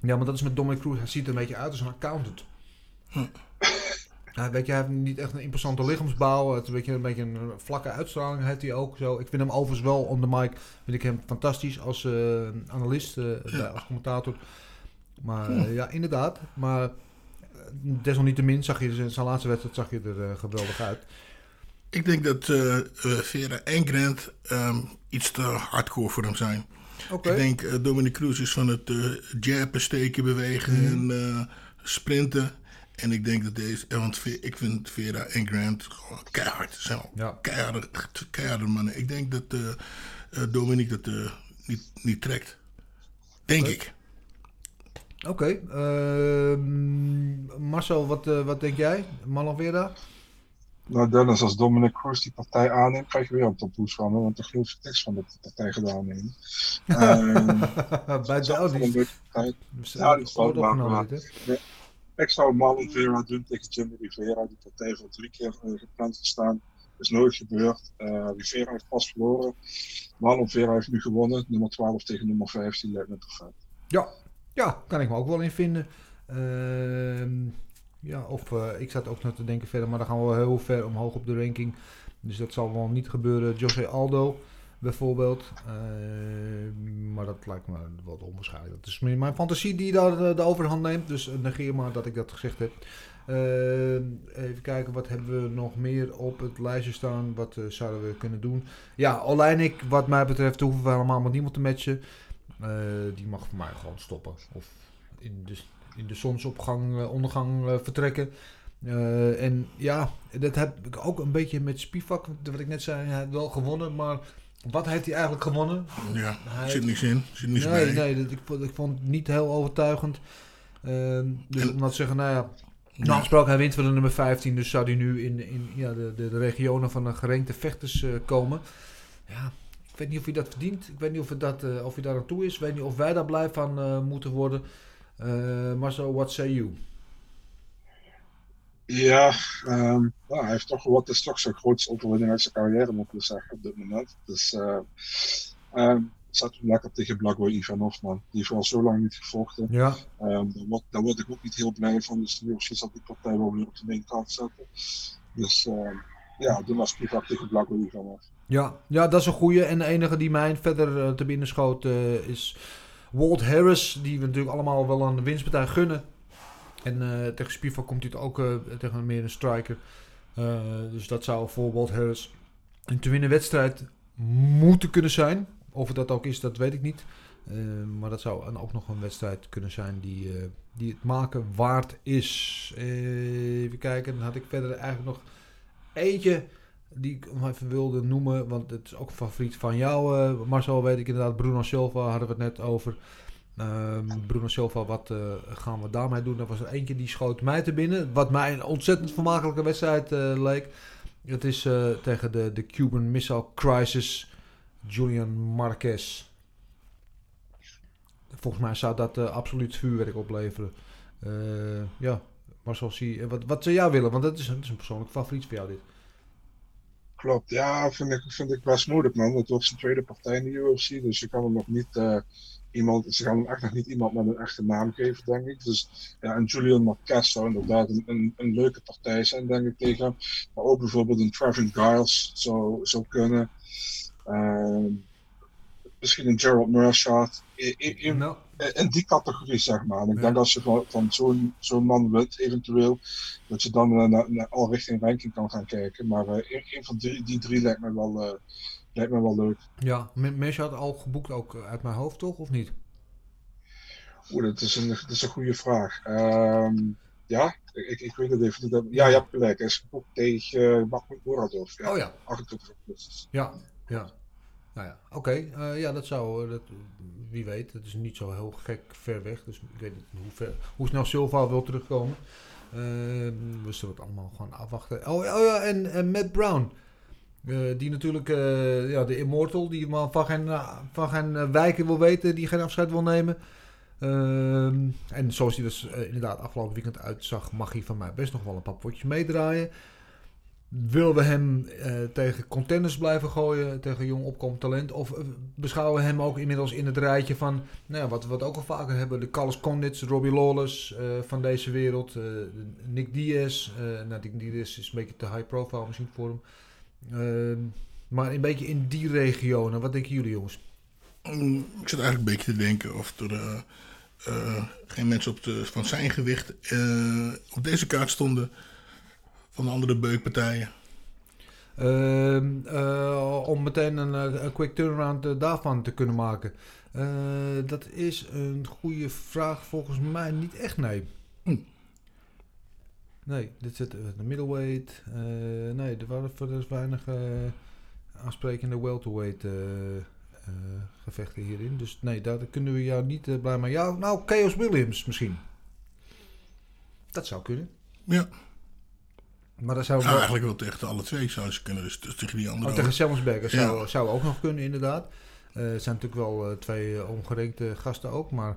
Ja, maar dat is met Dominic Cruz. Hij ziet er een beetje uit als een accountant. Weet je, hij heeft niet echt een imposante lichaamsbouw. Het is een beetje een, beetje een vlakke uitstraling heeft hij ook. Zo. Ik vind hem overigens wel on the mic. Vind ik hem fantastisch als eh, analist, eh, als commentator. Maar eh, ja, inderdaad. Maar eh, desalniettemin zag je zijn laatste wedstrijd zag je er eh, geweldig uit. Ik denk dat eh eh, Vera en Grant ehm, iets te hardcore voor hem zijn. Ik denk eh Dominic Cruz is van het eh jabben, steken, bewegen Mhm. en eh, sprinten. En ik denk dat deze, eh, want ik vind Vera en Grant gewoon keihard. Ze zijn al Ja. keiharde, keiharde mannen. Ik denk dat eh eh, Dominic dat eh, niet, niet trekt. Denk ik. Oké. ehm, Marcel, wat, eh, wat denk jij? Malavera? Nou, Dennis, als Dominic Cruz die partij aanneemt, krijg je weer een toppoes van hem, want er geloof ik niks van dat de partij gedaan heeft. [LAUGHS] Ehm, Bij de partij. Ja, die valt maar. Ik zou Marlon Vera doen tegen Jimmy Rivera. Die partij voor drie keer gepland gestaan. is nooit gebeurd. Eh, Rivera heeft pas verloren. Marlon Vera heeft nu gewonnen. Nummer 12 tegen nummer 15 lijkt me perfect. Ja, ja, kan ik me ook wel in vinden. Ehm, ja, of eh, ik zat ook nog te denken verder, maar dan gaan we heel ver omhoog op de ranking. Dus dat zal wel niet gebeuren. Jose Aldo bijvoorbeeld. Ehm, maar dat lijkt me wat onwaarschijnlijk. Dat is meer mijn fantasie die daar eh, de overhand neemt. Dus eh, negeer maar dat ik dat gezegd heb. Even kijken, wat hebben we nog meer op het lijstje staan? Wat eh, zouden we kunnen doen? Ja, Oleinik, wat mij betreft, hoeven we helemaal met niemand te matchen. Eh, die mag voor mij gewoon stoppen. Of in de, in de zonsopgang, eh, ondergang eh, vertrekken. Eh, en ja, dat heb ik ook een beetje met Spivak. Wat ik net zei, wel gewonnen. Maar wat heeft hij eigenlijk gewonnen? Ja, Hij- zit niks in. Zit niks nee, bij. nee dat, ik, vond- ik vond het niet heel overtuigend. Ehm, dus om dat te zeggen, nou ja. Normaal gesproken, hij wint van de nummer 15. Dus zou hij nu in, in ja, de, de, de regionen van de gerenkte vechters eh, komen. Ja, ik weet niet of hij dat verdient. Ik weet niet of, het dat, eh, of hij daar aan toe is. Ik weet niet of wij daar blij van eh, moeten worden. Eh Marcel, what say you? Ja, ehm, nou, hij heeft toch wat, is toch zijn grootste overwinning uit zijn carrière, moet ik zeggen, op dit moment. Dus eh ehm, zet hem lekker tegen Blago Ivanov, man. Die heeft al zo lang niet gevochten. Ja. Ehm, daar, word, daar word ik ook niet heel blij van, dus de UFC zal die partij wel weer op de main card zetten. Dus ehm, ja, doe maar Spivak tegen Blago Ivanov. Ja, ja, dat is een goeie. En de enige die mij verder eh, te binnen schoot eh, is Walt Harris. Die we natuurlijk allemaal wel een winstpartij gunnen. En eh, tegen Spivak komt hij het ook eh, tegen meer een striker. Eh, dus dat zou voor Walt Harris een te winnen wedstrijd moeten kunnen zijn. Of het dat ook is, dat weet ik niet. Maar dat zou een- ook nog een wedstrijd kunnen zijn die, die het maken waard is. Even kijken, dan had ik verder eigenlijk nog eentje die ik nog even wilde noemen. Want het is ook een favoriet van jou, Marcel. Weet ik inderdaad, Bruno Silva hadden we het net over. Ehm, Bruno Silva, wat eh, gaan we daarmee doen? Er was er eentje die schoot mij te binnen. Wat mij een ontzettend vermakelijke wedstrijd eh, leek. Het is eh, tegen de, de Cuban Missile Crisis, Julian Marquez. Volgens mij zou dat absoluut vuurwerk opleveren. Ja, Marcel, zie, wat, wat zou jij willen? Want dat is, is een persoonlijk favoriet voor jou dit. Klopt, ja, vind ik, vind ik best moeilijk, man. Het wordt zijn tweede partij in de UFC, dus je kan hem nog niet iemand, ze gaan hem echt nog niet iemand met een echte naam geven, denk ik. Dus ja, en Julian Marquez zou inderdaad een, een, een leuke partij zijn, denk ik, tegen hem. Maar ook bijvoorbeeld een Trevin Giles zou, zou kunnen. Ehm, misschien een Gerald Mearshart. In, in, in, in die categorie, zeg maar. En ik denk als je van, van zo'n zo'n man wint, eventueel, dat je dan eh, naar, naar al richting ranking kan gaan kijken. Maar eh, een, een van die, die drie lijkt me wel, eh, lijkt me wel leuk. Ja, Messi had al geboekt ook eh, uit mijn hoofd, toch? Of niet? Oeh, dat is een, dat is een goede vraag. Ehm, ja, ik, ik weet het even niet. Ja, je hebt gelijk. Hij is geboekt tegen uh, Mahmoud Muradov. Ja, Oh ja. 28 augustus. Ja, ja. Nou ja, oké. eh, ja, dat zou, eh, dat, wie weet. Het is niet zo heel gek ver weg. Dus ik weet niet hoe, ver, hoe snel Silva wil terugkomen. Eh, we zullen het allemaal gewoon afwachten. Oh, ja, oh ja, en, en Matt Brown. Eh, die natuurlijk, eh, ja, de Immortal, die van geen, eh, van geen wijken wil weten, die geen afscheid wil nemen. Ehm, en zoals hij dus inderdaad afgelopen weekend uitzag, mag hij van mij best nog wel een paar meedraaien. willen we hem tegen contenders blijven gooien, tegen jong opkomend talent? Of beschouwen we hem ook inmiddels in het rijtje van, nou ja, wat we ook al vaker hebben, de Carlos Condits, Robbie Lawless van deze wereld, Nick Diaz. nou, Nick Diaz is een beetje te high profile misschien voor hem. Ehm, maar een beetje in die regio. Nou, wat denken jullie jongens? Mm, Ik zit eigenlijk een beetje te denken of er eh, eh, geen mensen op de, van zijn gewicht eh, op deze kaart stonden van de andere beukpartijen. Ehm, eh, om meteen een, een quick turnaround daarvan te kunnen maken. Dat is een goede vraag volgens mij niet echt, nee. Nee, dit zit eh, de middleweight. eh, nee, er waren verder weinig eh aansprekende welterweight eh, gevechten hierin. Dus nee, daar kunnen we jou niet blij mee. Ja, nou, Chaos Williams misschien. Dat zou kunnen. Ja. Maar dat zou Nou, wel- eigenlijk wel tegen alle twee zou ze kunnen, dus, dus tegen die andere. Oh, tegen Ja. zou, zou ook nog kunnen, inderdaad. Het zijn natuurlijk wel twee uh, ongerenkte gasten ook. Maar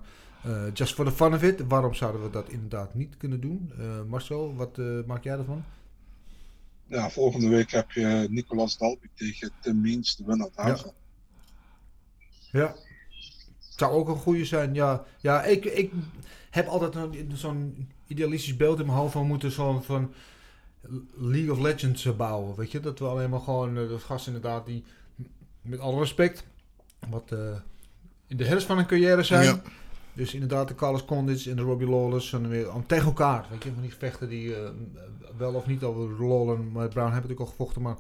just for the fun of it, waarom zouden we dat inderdaad niet kunnen doen? Eh, Marcel, wat eh, maak jij ervan? Ja, volgende week heb je Nicolas Dalby tegen Tim Means, de winnaar daarvan. Ja. Zou ook een goede zijn, ja. Ja, ik, ik heb altijd zo'n idealistisch beeld in mijn hoofd van moeten zo'n van League of Legends eh, bouwen, weet je. Dat we alleen maar gewoon, eh, dat gast inderdaad die, met alle respect, wat eh, in de herfst van een carrière zijn. Ja. Dus inderdaad de Carlos Condits en de Robbie Lawless en weer om tegen elkaar, weet je. Van die gevechten die eh, wel of niet al Lawler, maar Brown hebben natuurlijk al gevochten, maar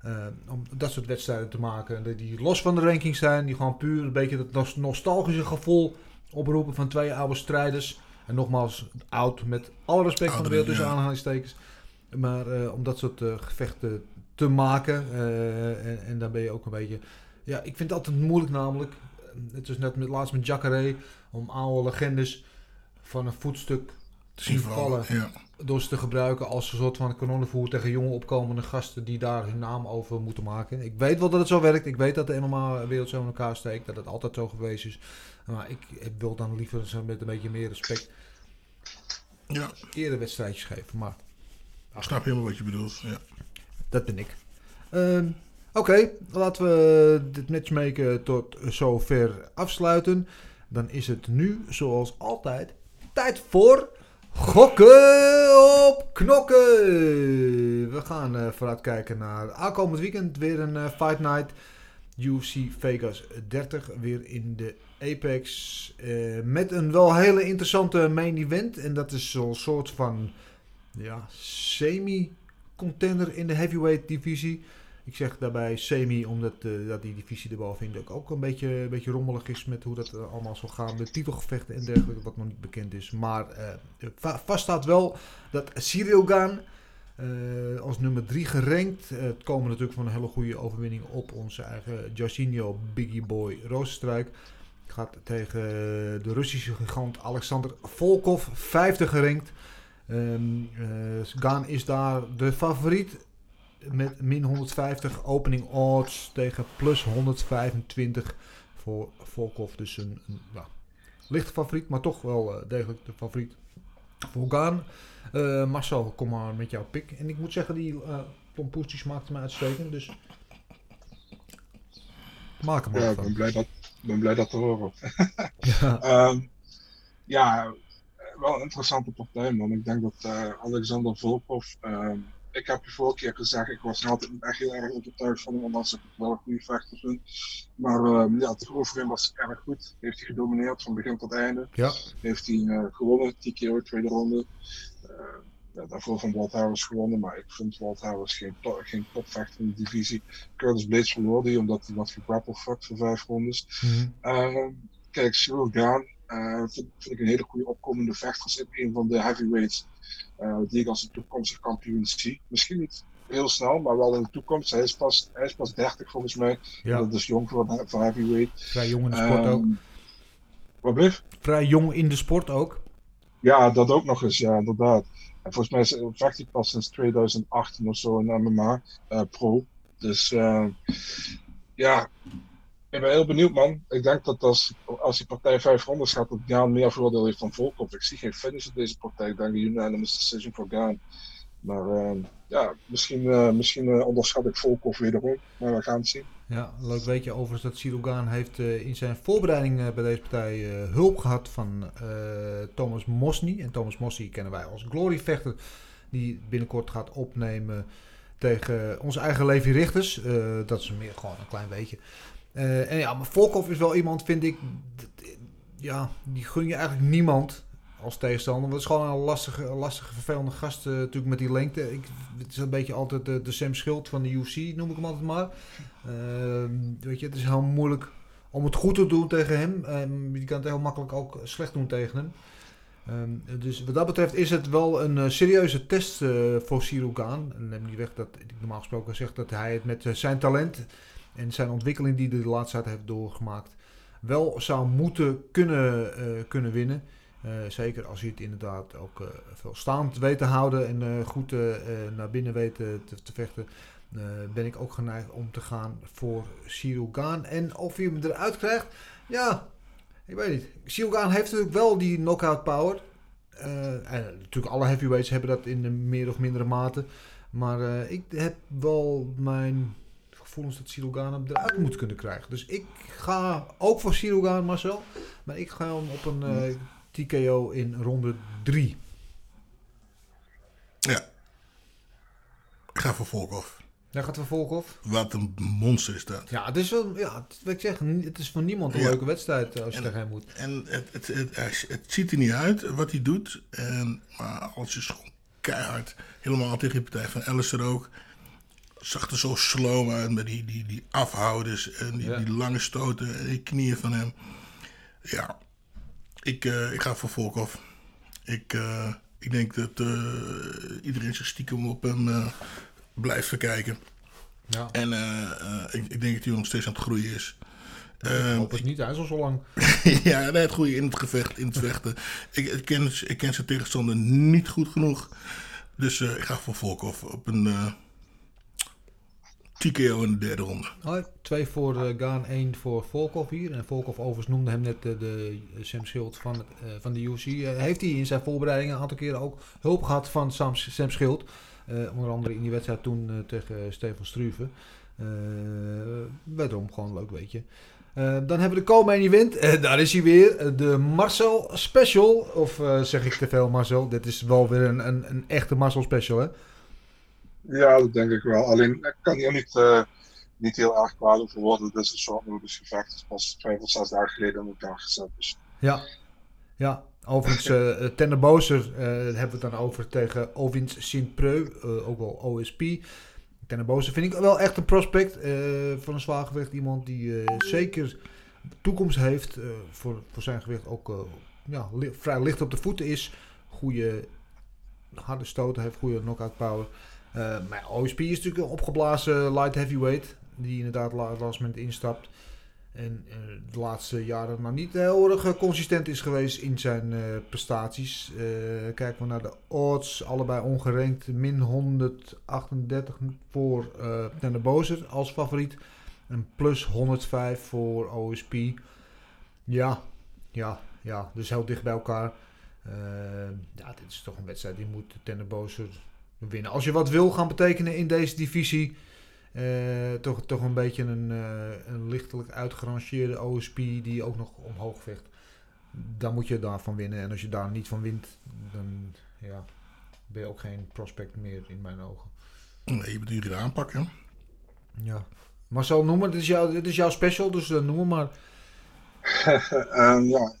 eh, om dat soort wedstrijden te maken. Die- los van de rankings zijn. Die gewoon puur een beetje dat nos- nostalgische gevoel oproepen van twee oude strijders. En nogmaals, oud met alle respect van de wereld tussen ja. aanhalingstekens. Maar eh, om dat soort gevechten te maken. en, en dan ben je ook een beetje... Ja, ik vind het altijd moeilijk namelijk. Het is net met laatst met Jacare. Om oude legendes van een voetstuk te zien vallen, ja. Door ze te gebruiken als een soort van kanonnenvoer tegen jonge opkomende gasten die daar hun naam over moeten maken. Ik weet wel dat het zo werkt. Ik weet dat de MMA-wereld zo in elkaar steekt. Dat het altijd zo geweest is. Maar ik, ik wil dan liever met een beetje meer respect Ja. eerder wedstrijdjes geven. Maar Ik snap helemaal wat je bedoelt. Ja. dat ben ik. Ehm, Oké, laten we dit matchmaken tot zover afsluiten. Dan is het nu, zoals altijd, tijd voor gokken op knokken. We gaan eh, vooruitkijken naar aankomend weekend weer een eh, Fight Night. UFC Vegas 30 weer in de Apex. eh, met een wel hele interessante main event. En dat is zo'n soort van ja, semi-contender in de heavyweight divisie. Ik zeg daarbij semi, omdat eh, dat die divisie erbovenin ook, ook een beetje, een beetje rommelig is met hoe dat eh, allemaal zal gaan. De titelgevechten en dergelijke, wat nog niet bekend is. Maar eh, va- vast staat wel dat Cyril Gaan als nummer 3 gerankt. Het komen natuurlijk van een hele goede overwinning op onze eigen Jorginho Biggie Boy Rozenstruik. Gaat tegen de Russische gigant Alexander Volkov, vijfde gerankt. Ehm eh, Gaan is daar de favoriet met min 150 opening odds tegen plus 125 voor Volkov. Dus een, een ja, lichte favoriet, maar toch wel eh, degelijk de favoriet voor Gaan. Eh, Marcel, kom maar met jouw pick. En ik moet zeggen, die uh, pompoesjes maakte me uitstekend. Dus maak hem Ja, ik ben blij dat, ben blij dat te horen. [LAUGHS] Ja. Ehm, ja, wel een interessante partij, man. Ik denk dat eh, Alexander Volkov. ehm, ik heb je vorige keer gezegd, ik was altijd echt heel erg overtuigd van hem, omdat ik het wel een goede vechter vind. Maar ehm, ja, het overwin was erg goed. Heeft hij gedomineerd van begin tot einde. Ja. Heeft hij eh, gewonnen, TKO tweede ronde. Eh, ja, daarvoor van Walt Harris gewonnen, maar ik vind Walt Harris geen, to- geen topvechter in de divisie. Curtis Blades verloor die, omdat hij wat gegrappeld fucked voor vijf rondes. Mhm. Ehm, kijk, Cyril Gaan eh, vind, vind ik een hele goede opkomende vechter. Is een van de heavyweights die ik als een toekomstig kampioen zie. Misschien niet heel snel, maar wel in de toekomst. Hij is pas, hij is pas 30 volgens mij. Ja. Dat is jong voor, voor heavyweight. Vrij jong in de sport Ehm, ook. Wat bleef? Vrij jong in de sport ook. Ja, dat ook nog eens, ja, inderdaad. En volgens mij is- vecht hij pas sinds 2018 of zo in MMA eh, pro. Dus eh, ja, ik ben heel benieuwd, man. Ik denk dat als, als die partij vijf rondes gaat, dat Gaan meer voordeel heeft van Volkov. Ik zie geen finish in deze partij. Ik denk een unanimous decision voor Gaan. Maar ehm, ja, misschien, eh, misschien eh, onderschat ik Volkov wederom. Maar we gaan het zien. Ja, leuk weet je overigens dat Sirogan heeft eh, in zijn voorbereiding bij deze partij hulp gehad van Thomas Mosny. En Thomas Mosny kennen wij als gloryvechter die binnenkort gaat opnemen tegen onze eigen Levi Richters. Dat is meer gewoon een klein beetje. Eh, en ja, maar Volkov is wel iemand, vind ik, ja, die gun je eigenlijk niemand als tegenstander. Het is gewoon een lastige, lastige vervelende gast eh, natuurlijk met die lengte. Ik, het is een beetje altijd de, de Sam Schild van de UFC, noem ik hem altijd maar. Weet je, het is heel moeilijk om het goed te doen tegen hem. Ehm, je kan het heel makkelijk ook slecht doen tegen hem. Ehm, dus wat dat betreft is het wel een eh, serieuze test eh, voor Sirugan. En neem niet weg dat ik normaal gesproken zeg dat hij het met eh, zijn talent en zijn ontwikkeling die hij de laatste tijd heeft doorgemaakt wel zou moeten kunnen, eh, kunnen winnen. Eh, zeker als hij het inderdaad ook eh, veel staand weet te houden en goed naar binnen weet te, te, te vechten. ben ik ook geneigd om te gaan voor Sirugan. En of hij hem eruit krijgt, ja, ik weet niet. Sirugan heeft natuurlijk wel die knockout power. En natuurlijk alle heavyweights hebben dat in meer of mindere mate. Maar ik heb wel mijn gevoelens dat Sirugan hem eruit moet kunnen krijgen. Dus ik ga ook voor Sirugan, Marcel. Maar ik ga hem op een eh, TKO in ronde 3. Ja. Ik ga voor Volkov. Jij gaat voor Volkov? Wat een monster is dat. Ja, het is wel, ja, het, wat ik zeg, het is voor niemand een Ja. leuke wedstrijd eh, als je En- tegen hem moet. En het, het, het, het, ziet er niet uit wat hij doet. En, maar als je gewoon keihard, helemaal tegen partij van Alistair ook. Zag er zo slow uit met die, die, die afhouders en die, Ja. die lange stoten en die knieën van hem. Ja, ik, eh, ik ga voor Volkov. Ik, eh, ik denk dat eh, iedereen zich stiekem op hem blijft verkijken. Ja. En ik, ik denk dat hij nog steeds aan het groeien is. Ik Ehm, hoop het niet, hij is al zo lang. [LAUGHS] ja, nee, het groeien in het gevecht, in het vechten. ik, ik, ken, ik ken zijn tegenstander niet goed genoeg. Dus ik ga voor Volkov op een In de derde ronde. Twee voor eh, Gaan, één voor Volkov hier. En Volkov overigens noemde hem net eh, de Sam Schild van, eh, van de UFC. Eh, heeft hij in zijn voorbereidingen een aantal keren ook hulp gehad van Sam, Sam Schild. Eh, onder andere in die wedstrijd toen eh, tegen Stefan Struve. Eh wederom gewoon leuk, weet je. Eh, dan hebben we de co-main event. Eh, daar is hij weer. eh, de Marcel Special. Of eh, zeg ik te veel Marcel? Dit is wel weer een, een, een echte Marcel Special, hè? Ja, dat denk ik wel. Alleen ik kan hier niet, eh, niet heel erg kwaad over worden. Dit is een soort modus gevecht. Het is pas vijf of zes dagen geleden in elkaar gezet. Dus Ja, ja. Overigens, eh, hebben we het dan over tegen Ovins Sint-Preu, ook wel OSP. Tender Bozer vind ik wel echt een prospect van een zwaargewicht. Iemand die zeker toekomst heeft voor, voor zijn gewicht. Ook ja, vrij licht op de voeten is. Goede harde stoten heeft, goede knockout power. Eh, maar OSP is natuurlijk een opgeblazen light heavyweight. Die inderdaad la- last moment instapt. En eh, de laatste jaren maar niet heel erg eh, consistent is geweest in zijn prestaties. Kijken we naar de odds, allebei ongerankt. Min 138 voor Tender Bozer als favoriet. En plus 105 voor OSP. Ja, ja, ja. Dus heel dicht bij elkaar. Ja, dit is toch een wedstrijd die moet Tender Bozer winnen. Als je wat wil gaan betekenen in deze divisie... Eh, toch, toch een beetje een, eh, een lichtelijk uitgerangeerde OSP die ook nog omhoog vecht. Dan moet je daarvan winnen. En als je daar niet van wint, dan ja, ben je ook geen prospect meer in mijn ogen. Nee, je moet aanpakken. Ja. Marcel, noem maar. Dit is, jouw, dit is jouw special, dus uh, noem maar. [LAUGHS] en ja,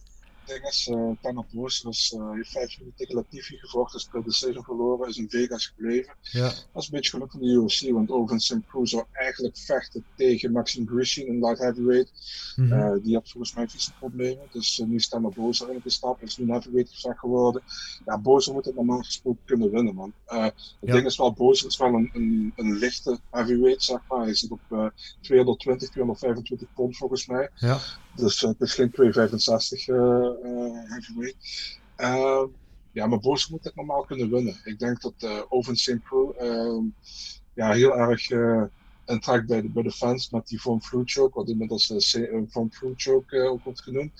ding is, uh, Tanner Boos is uh, heeft vijf minuten tegen Latifi gevochten, is per decision verloren, is in Vegas gebleven. Ja. Dat is een beetje geluk van de UFC, want Oven St. Cruz zou eigenlijk vechten tegen Maxim Grishin in light heavyweight. Mm -hmm. uh, die had volgens mij vieze problemen, dus uh, nu is Boos erin gestapt, is nu een heavyweight gezegd geworden. Ja, Boos moet het normaal gesproken kunnen winnen, man. Het ja. ding is wel, Boos is wel een, een, een, lichte heavyweight, zeg maar. Hij zit op uh, 220, 225 pond volgens mij. Ja. Dus het is geen 265 uh, uh, heavyweight. Uh, ja, maar Boos moet het normaal kunnen winnen. Ik denk dat uh, Oven St. Preux ja, heel erg uh, intrekt bij de, bij de fans met die Von Choke, wat inmiddels uh, Von uh, ook wordt genoemd.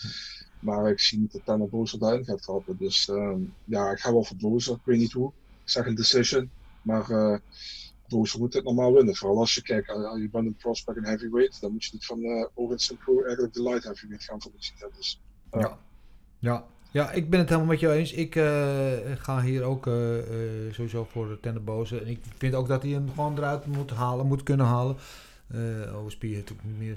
Maar ik zie niet dat Tanner Boos erin gaat trappen. Dus uh, ja, ik ga wel voor Boos. Ik weet niet hoe. Ik zeg een decision. Maar Boos moet het normaal winnen. Vooral als je kijkt, uh, je bent een prospect in heavyweight, dan moet je niet van uh, Owen Pro eigenlijk de light heavyweight gaan verliezen. Dus, ja. ja. Ja, ik ben het helemaal met jou eens. Ik uh, ga hier ook uh, uh, sowieso voor Tenneboze. En ik vind ook dat hij hem gewoon eruit moet halen, moet kunnen halen. OSP heeft ook niet meer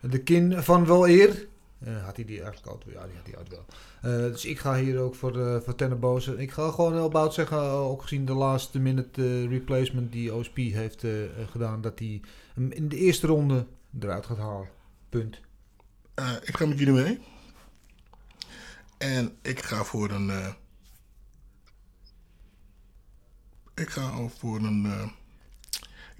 de kin van wel eer. Had hij die eigenlijk al? Ja, die had hij ook wel. dus ik ga hier ook voor, de, voor. Ik ga gewoon heel bout zeggen, ook gezien de last minute replacement die OSP heeft gedaan, dat hij hem in de eerste ronde eruit gaat halen. Punt. ik ga met jullie mee. En ik ga voor een. Uh, ik ga voor een.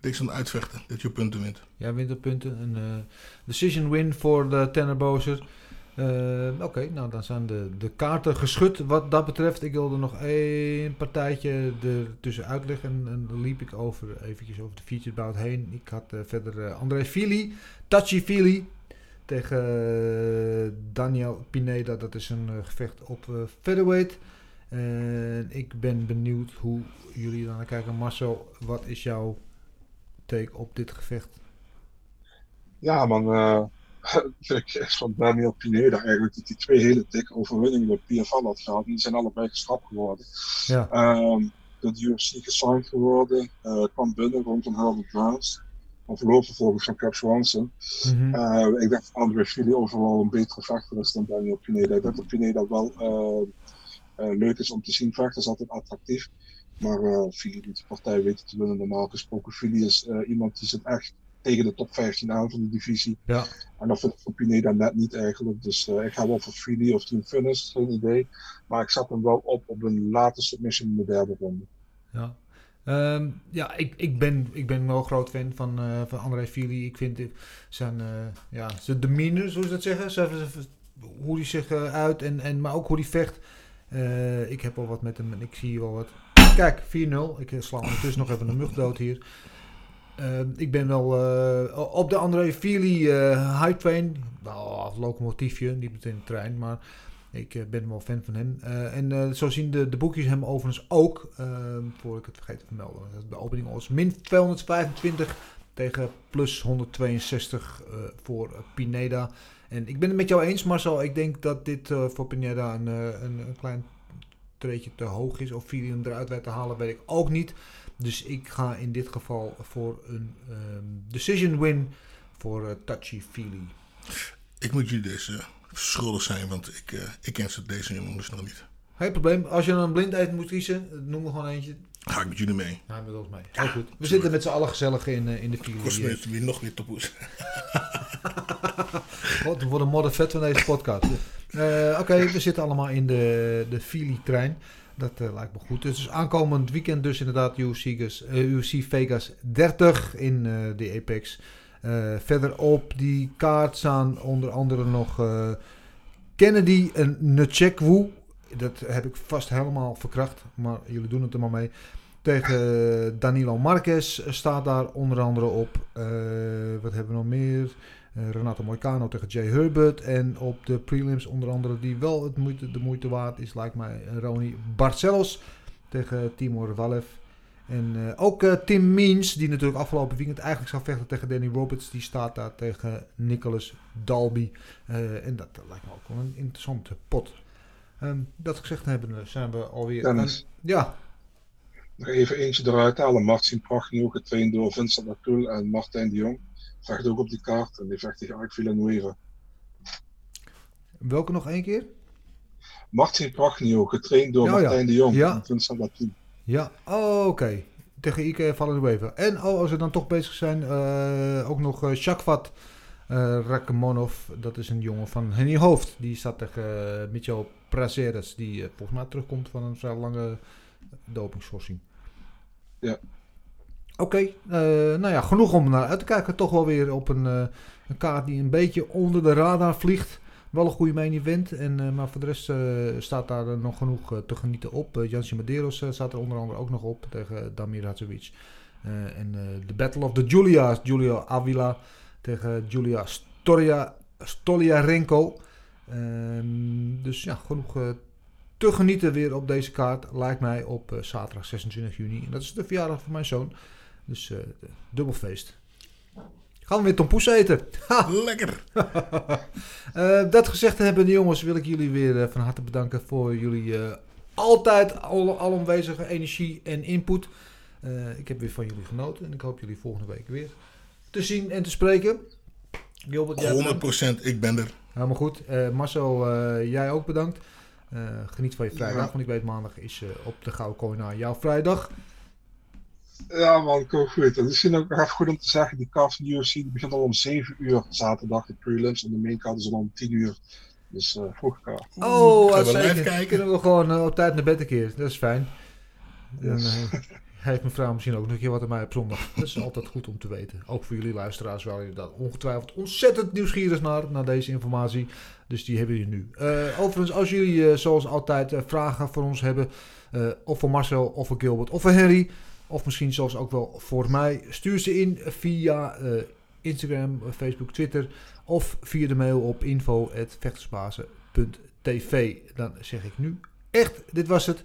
Uh, zo'n uitvechten dat je punten wint. Ja, wint op punten. Een uh, decision win voor de Tennerbozer. Oké, okay, nou dan zijn de, de kaarten geschud wat dat betreft. Ik wilde nog één partijtje er tussen uitleggen. En, dan liep ik over, eventjes over de feature bout heen. Ik had verder André Fili, Tachi Fili tegen uh, Daniel Pineda. Dat is een uh, gevecht op uh, featherweight. En ik ben benieuwd hoe jullie dan naar kijken. Marcel, wat is jouw take op dit gevecht? Ja man, [LAUGHS] ik van Daniel Pineda eigenlijk dat hij twee hele dikke overwinningen bij PFL had gehad. Die zijn allebei gestrapt geworden. Ja. Um, dat UFC gesigned geworden, kwam binnen rond een halve Browns of verloor vervolgens van Cap Swanson. Mm -hmm. ik dacht André Fili overal een betere vechter is dan Daniel Pineda. Ik denk dat Pineda wel uh, uh, leuk is om te zien vechten, is altijd attractief. Maar uh, die de partij weten te winnen normaal gesproken. Fili is iemand die zit echt tegen de top 15 aan van de divisie. Ja. En dat vind ik voor Pineda net niet eigenlijk. Dus ik ga wel voor Fili of Team Finish, geen idee. Maar ik zat hem wel op op een late submission in de derde ronde. Ja. Um, ja, ik, ik, ben, ik ben wel groot fan van, uh, van André Fili. Ik vind zijn, uh, ja, zijn demeanor, zoals dat zeggen. Zijn, hoe hij zich uit, en, en, maar ook hoe hij vecht. ik heb al wat met hem en ik zie wel wat. Kijk, 4-0. Ik sla ondertussen nog even een mug dood hier. Ehm, ik ben wel op de André Fili hype train. Nou, locomotiefje, niet meteen een trein, maar ik uh, ben wel fan van hem. Uh, en uh, zo zien de, de boekjes hem overigens ook, voor ik het vergeet te vermelden. De opening was min 225 tegen plus 162 voor Pineda. En ik ben het met jou eens, Marcel. Ik denk dat dit voor Pineda een, een, klein treetje te hoog is. Of Fili hem eruit weet te halen, weet ik ook niet. Dus ik ga in dit geval voor een um, decision win voor Touchy Fili. Ik moet jullie dus schuldig zijn, want ik, uh, ik ken ze deze jongens nog niet. Geen probleem. Als je een blind moet kiezen, noem me gewoon eentje. Ga ik met jullie mee. Ga met ons mee. Ja, Heel goed. We zitten met z'n allen gezellig in, uh, in de file. Kost me weer nog weer topoes. [LAUGHS] [LAUGHS] God, we worden modder vet van deze podcast. Uh, Oké, we zitten allemaal in de, de Philly-trein. Dat uh, lijkt me goed. Is aankomend weekend dus inderdaad UFC, UFC Vegas 30 in de Apex. Verder op die kaart staan onder andere nog Kennedy en Nchekwu. Dat heb ik vast helemaal verkracht, maar jullie doen het er maar mee. Tegen Danilo Marquez staat daar onder andere op. Wat hebben we nog meer? Renato Moicano tegen Jay Herbert. En op de prelims onder andere die wel het moeite, de moeite waard is, lijkt mij Ronnie Barcelos tegen Timor Walev. En uh, ook uh, Tim Means, die natuurlijk afgelopen weekend eigenlijk zou vechten tegen Danny Roberts, die staat daar tegen Nicholas Dalby. Uh, en dat, lijkt me ook wel een interessante pot. Um, dat gezegd hebben, zijn we alweer. Dennis. ja. Nog even eentje eruit halen. Martin Prachnoe, getraind door Vincent Lacoul en Martijn de Jong. Vecht ook op die kaart en die vecht tegen Ark Villanueva. Welke nog één keer? Martin Prachnoe, getraind door oh, Martijn ja. de Jong ja. en Vincent. Ja, oh, oké. Okay. Tegen Ike vallen we even. En oh, als we dan toch bezig zijn, uh, ook nog uh, Shakvat uh, Rakimonov. Dat is een jongen van Henny Hoofd. Die staat tegen uh, Michel Prazeres. Die volgens mij terugkomt van een vrij lange dopingschorsing. Ja. Oké, okay, nou ja, genoeg om naar uit te kijken. Toch wel weer op een, een kaart die een beetje onder de radar vliegt. Wel een goede main event. En, uh, maar voor de rest staat daar nog genoeg te genieten op. Jansje Medeiros staat er onder andere ook nog op tegen Damir Hadzovic. en de Battle of the Julia's. Julia Avila tegen Julia Storia, Stoliarenko. Ehm, dus ja, genoeg te genieten weer op deze kaart. Lijkt mij op eh, zaterdag 26 juni. En dat is de verjaardag van mijn zoon. Dus uh, dubbel feest. Gaan we weer tompoes eten. Lekker. uh, [LAUGHS] dat gezegd hebben, jongens, wil ik jullie weer van harte bedanken voor jullie altijd al, alomwezige energie en input. ik heb weer van jullie genoten en ik hoop jullie volgende week weer te zien en te spreken. Gilbert, 100% ik ben er. Helemaal goed. Uh, Marcel, uh, jij ook bedankt. Uh, geniet van je vrijdag, ja. want ik weet maandag is op de Gouden Kooi naar jouw vrijdag. Ja man, kom goed. Het is misschien ook even goed om te zeggen, die card van de UFC die begint al om 7 uur zaterdag, de prelims. En de main card is al om 10 uur. Dus uh, vroeg kaart. Oh, uitstekend. Kunnen we gewoon op tijd naar bed een keer. Dat is fijn. Yes. En, [LAUGHS] heeft mevrouw misschien ook nog een keer wat aan mij op zondag. [LAUGHS] Dat is altijd goed om te weten. Ook voor jullie luisteraars wel inderdaad ongetwijfeld ontzettend nieuwsgierig naar, naar deze informatie. Dus die hebben jullie nu. Uh, overigens, als jullie uh, zoals altijd uh, vragen voor ons hebben, of voor Marcel, of voor Gilbert, of voor Henry, of misschien zelfs ook wel voor mij, stuur ze in via Instagram, Facebook, Twitter, of via de mail op info.vechtersbazen.tv. Dan zeg ik nu echt, dit was het.